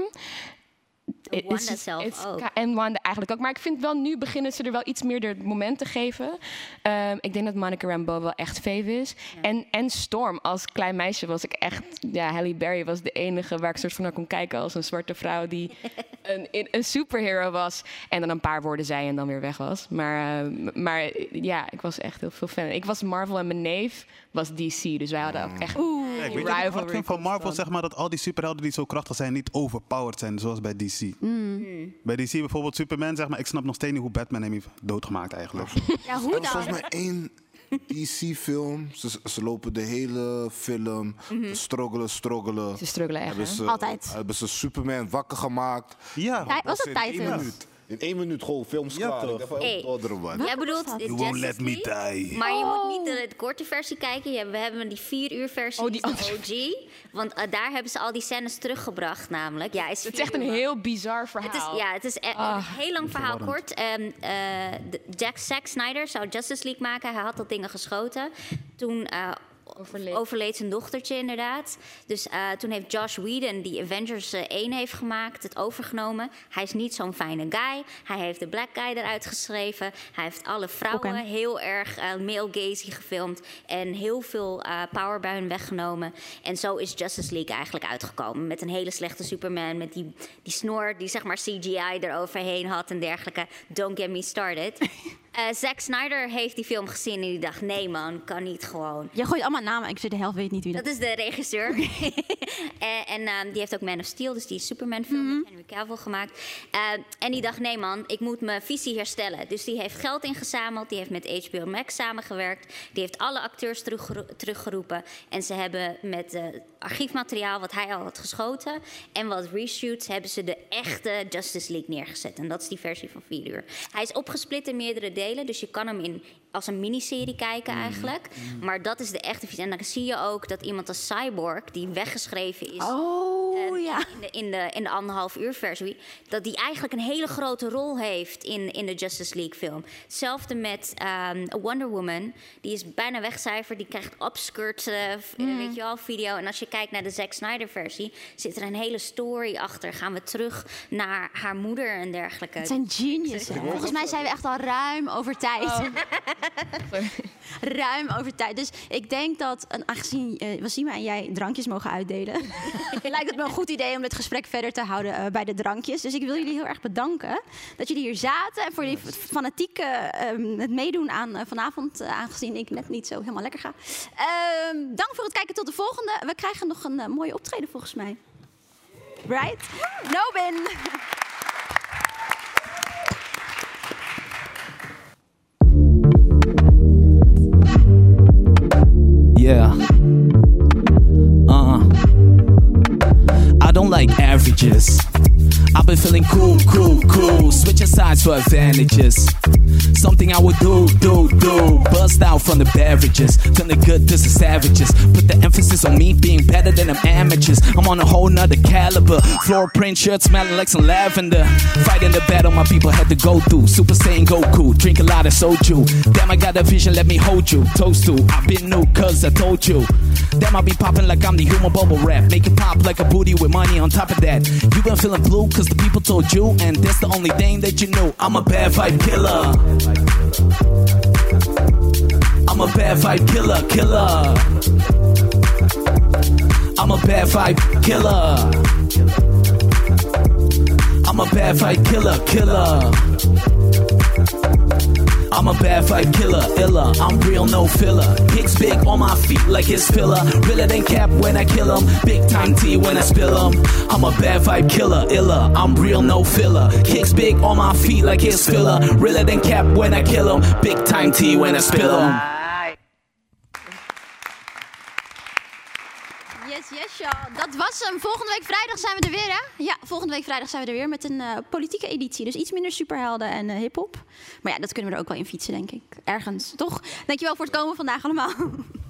It- Wanda it's- zelf ook. En Wanda eigenlijk ook. Maar ik vind wel, nu beginnen ze er wel iets meer de moment te geven. Ehm, ik denk dat Monica Rambeau wel echt fave is. En, en Storm, als klein meisje was ik echt... Ja, Halle Berry was de enige waar ik soort van naar kon kijken... als een zwarte vrouw die een, een, een superhero was. En dan een paar woorden zei en dan weer weg was. Maar, ehm, maar ja, ik was echt heel veel fan. Ik was Marvel en mijn neef was DC. Dus wij hadden ook echt Kijk, weet je wat ik rivalry. vind van Marvel? Zeg maar dat al die superhelden die zo krachtig zijn niet overpowered zijn, zoals bij DC. Mm. Bij DC bijvoorbeeld Superman, zeg maar, ik snap nog steeds niet hoe Batman hem heeft doodgemaakt eigenlijk. Ja, Er hoe is volgens dan? mij één DC-film. Ze, ze lopen de hele film te struggelen, struggelen. Ze struggelen echt, Hebben hè? ze, Altijd. Hebben ze Superman wakker gemaakt. Ja. Tij- was het Titan? In één minuut gewoon films Ja, klaar. toch? Ik dacht van, oh, Hey. doorderen, man. Jij bedoelt dat? de You won't Justice let me League? die. Maar je moet niet de, de korte versie kijken. Je- We hebben die vier uur versie, Oh, die is de OG. Want eh, daar hebben ze al die scènes teruggebracht namelijk. Ja, is Het is vier echt een uur lang. heel bizar verhaal. Het is, ja, het is e- Ah, een heel lang verhaal kort. Ehm, eh, de- Jack Zack Snyder zou Justice League maken. Hij had dat dingen geschoten. Toen eh, Overleed. overleed zijn dochtertje inderdaad. Dus eh, toen heeft Josh Whedon, die Avengers eh, 1 heeft gemaakt, het overgenomen. Hij is niet zo'n fijne guy. Hij heeft de black guy eruit geschreven. Hij heeft alle vrouwen heel erg eh, male gazy gefilmd. En heel veel eh, power bij hun weggenomen. En zo is Justice League eigenlijk uitgekomen. Met een hele slechte Superman. Met die, die snor die zeg maar CGI eroverheen had en dergelijke. Don't get me started. Eh Zack Snyder heeft die film gezien en die dacht... nee man, kan niet gewoon. Je gooit allemaal namen, ik zeg de helft weet niet wie dat Dat is de regisseur. en en ehm, die heeft ook Man of Steel, dus die Superman-film met Henry Cavill gemaakt. Eh, en die dacht, nee man, ik moet mijn visie herstellen. Dus die heeft geld ingezameld, die heeft met HBO Max samengewerkt. Die heeft alle acteurs teruggero- teruggeroepen. En ze hebben met eh, archiefmateriaal wat hij al had geschoten... en wat reshoots, hebben ze de echte Justice League neergezet. En dat is die versie van 4 uur. Hij is opgesplit in meerdere delen, dus je kan hem in, als een miniserie kijken eigenlijk. Maar dat is de echte visie. En dan zie je ook dat iemand als Cyborg, die weggeschreven is... Oh. in, in, de, in, de, in de anderhalf uur versie, dat die eigenlijk een hele grote rol heeft in, in de Justice League film. Hetzelfde met ehm, Wonder Woman, die is bijna wegcijferd, die krijgt upskirt, eh, v- Mm. weet je wel, video. En als je kijkt naar de Zack Snyder versie, zit er een hele story achter. Gaan we terug naar haar moeder en dergelijke. Het zijn geniuses. hè. Volgens mij zijn we echt al ruim over tijd. Oh. ruim over tijd. Dus ik denk dat, en aangezien Wassima en jij drankjes mogen uitdelen... lijkt het me een goed idee om dit gesprek verder te houden eh, bij de drankjes. Dus ik wil jullie heel erg bedanken dat jullie hier zaten. En voor die fanatieke ehm, het meedoen aan eh, vanavond, aangezien ik net niet zo helemaal lekker ga. Ehm, dank voor het kijken tot de volgende. We krijgen nog een mooie optreden volgens mij. Right? Nobin! Yeah. Uh. I don't like averages. I've been feeling cool, cool, cool. Switching sides for advantages. Something I would do, do, do. Bust out from the beverages. Turn the good to the savages. Put the emphasis on me being better than them amateurs. I'm on a whole nother caliber. Floor print shirt smelling like some lavender. Fighting the battle my people had to go through. Super Saiyan Goku. Drink a lot of soju. Damn, I got a vision, let me hold you. Toast to. I've been new, cause I told you. Damn, I be popping like I'm the human bubble wrap. Make it pop like a booty with money on top of that. You been feeling blue cause the people told you, and that's the only thing that you knew. I'm a bad vibe killer. I'm a bad vibe killer, killer. I'm a bad vibe killer. I'm a bad vibe killer, killer. I'm a bad vibe killer, illa. I'm real, no filler. Kicks big on my feet like his filler. Realer than cap when I kill 'em. Big time T when I spill 'em. I'm a bad vibe killer, illa. I'm real, no filler. Kicks big on my feet like his filler. Realer than cap when I kill 'em. Big time T when I spill 'em. Dat was hem. Volgende week vrijdag zijn we er weer, hè? Ja, volgende week vrijdag zijn we er weer met een eh, politieke editie. Dus iets minder superhelden en eh hip-hop. Maar ja, dat kunnen we er ook wel in fietsen, denk ik. Ergens, toch? Dankjewel voor het komen vandaag allemaal.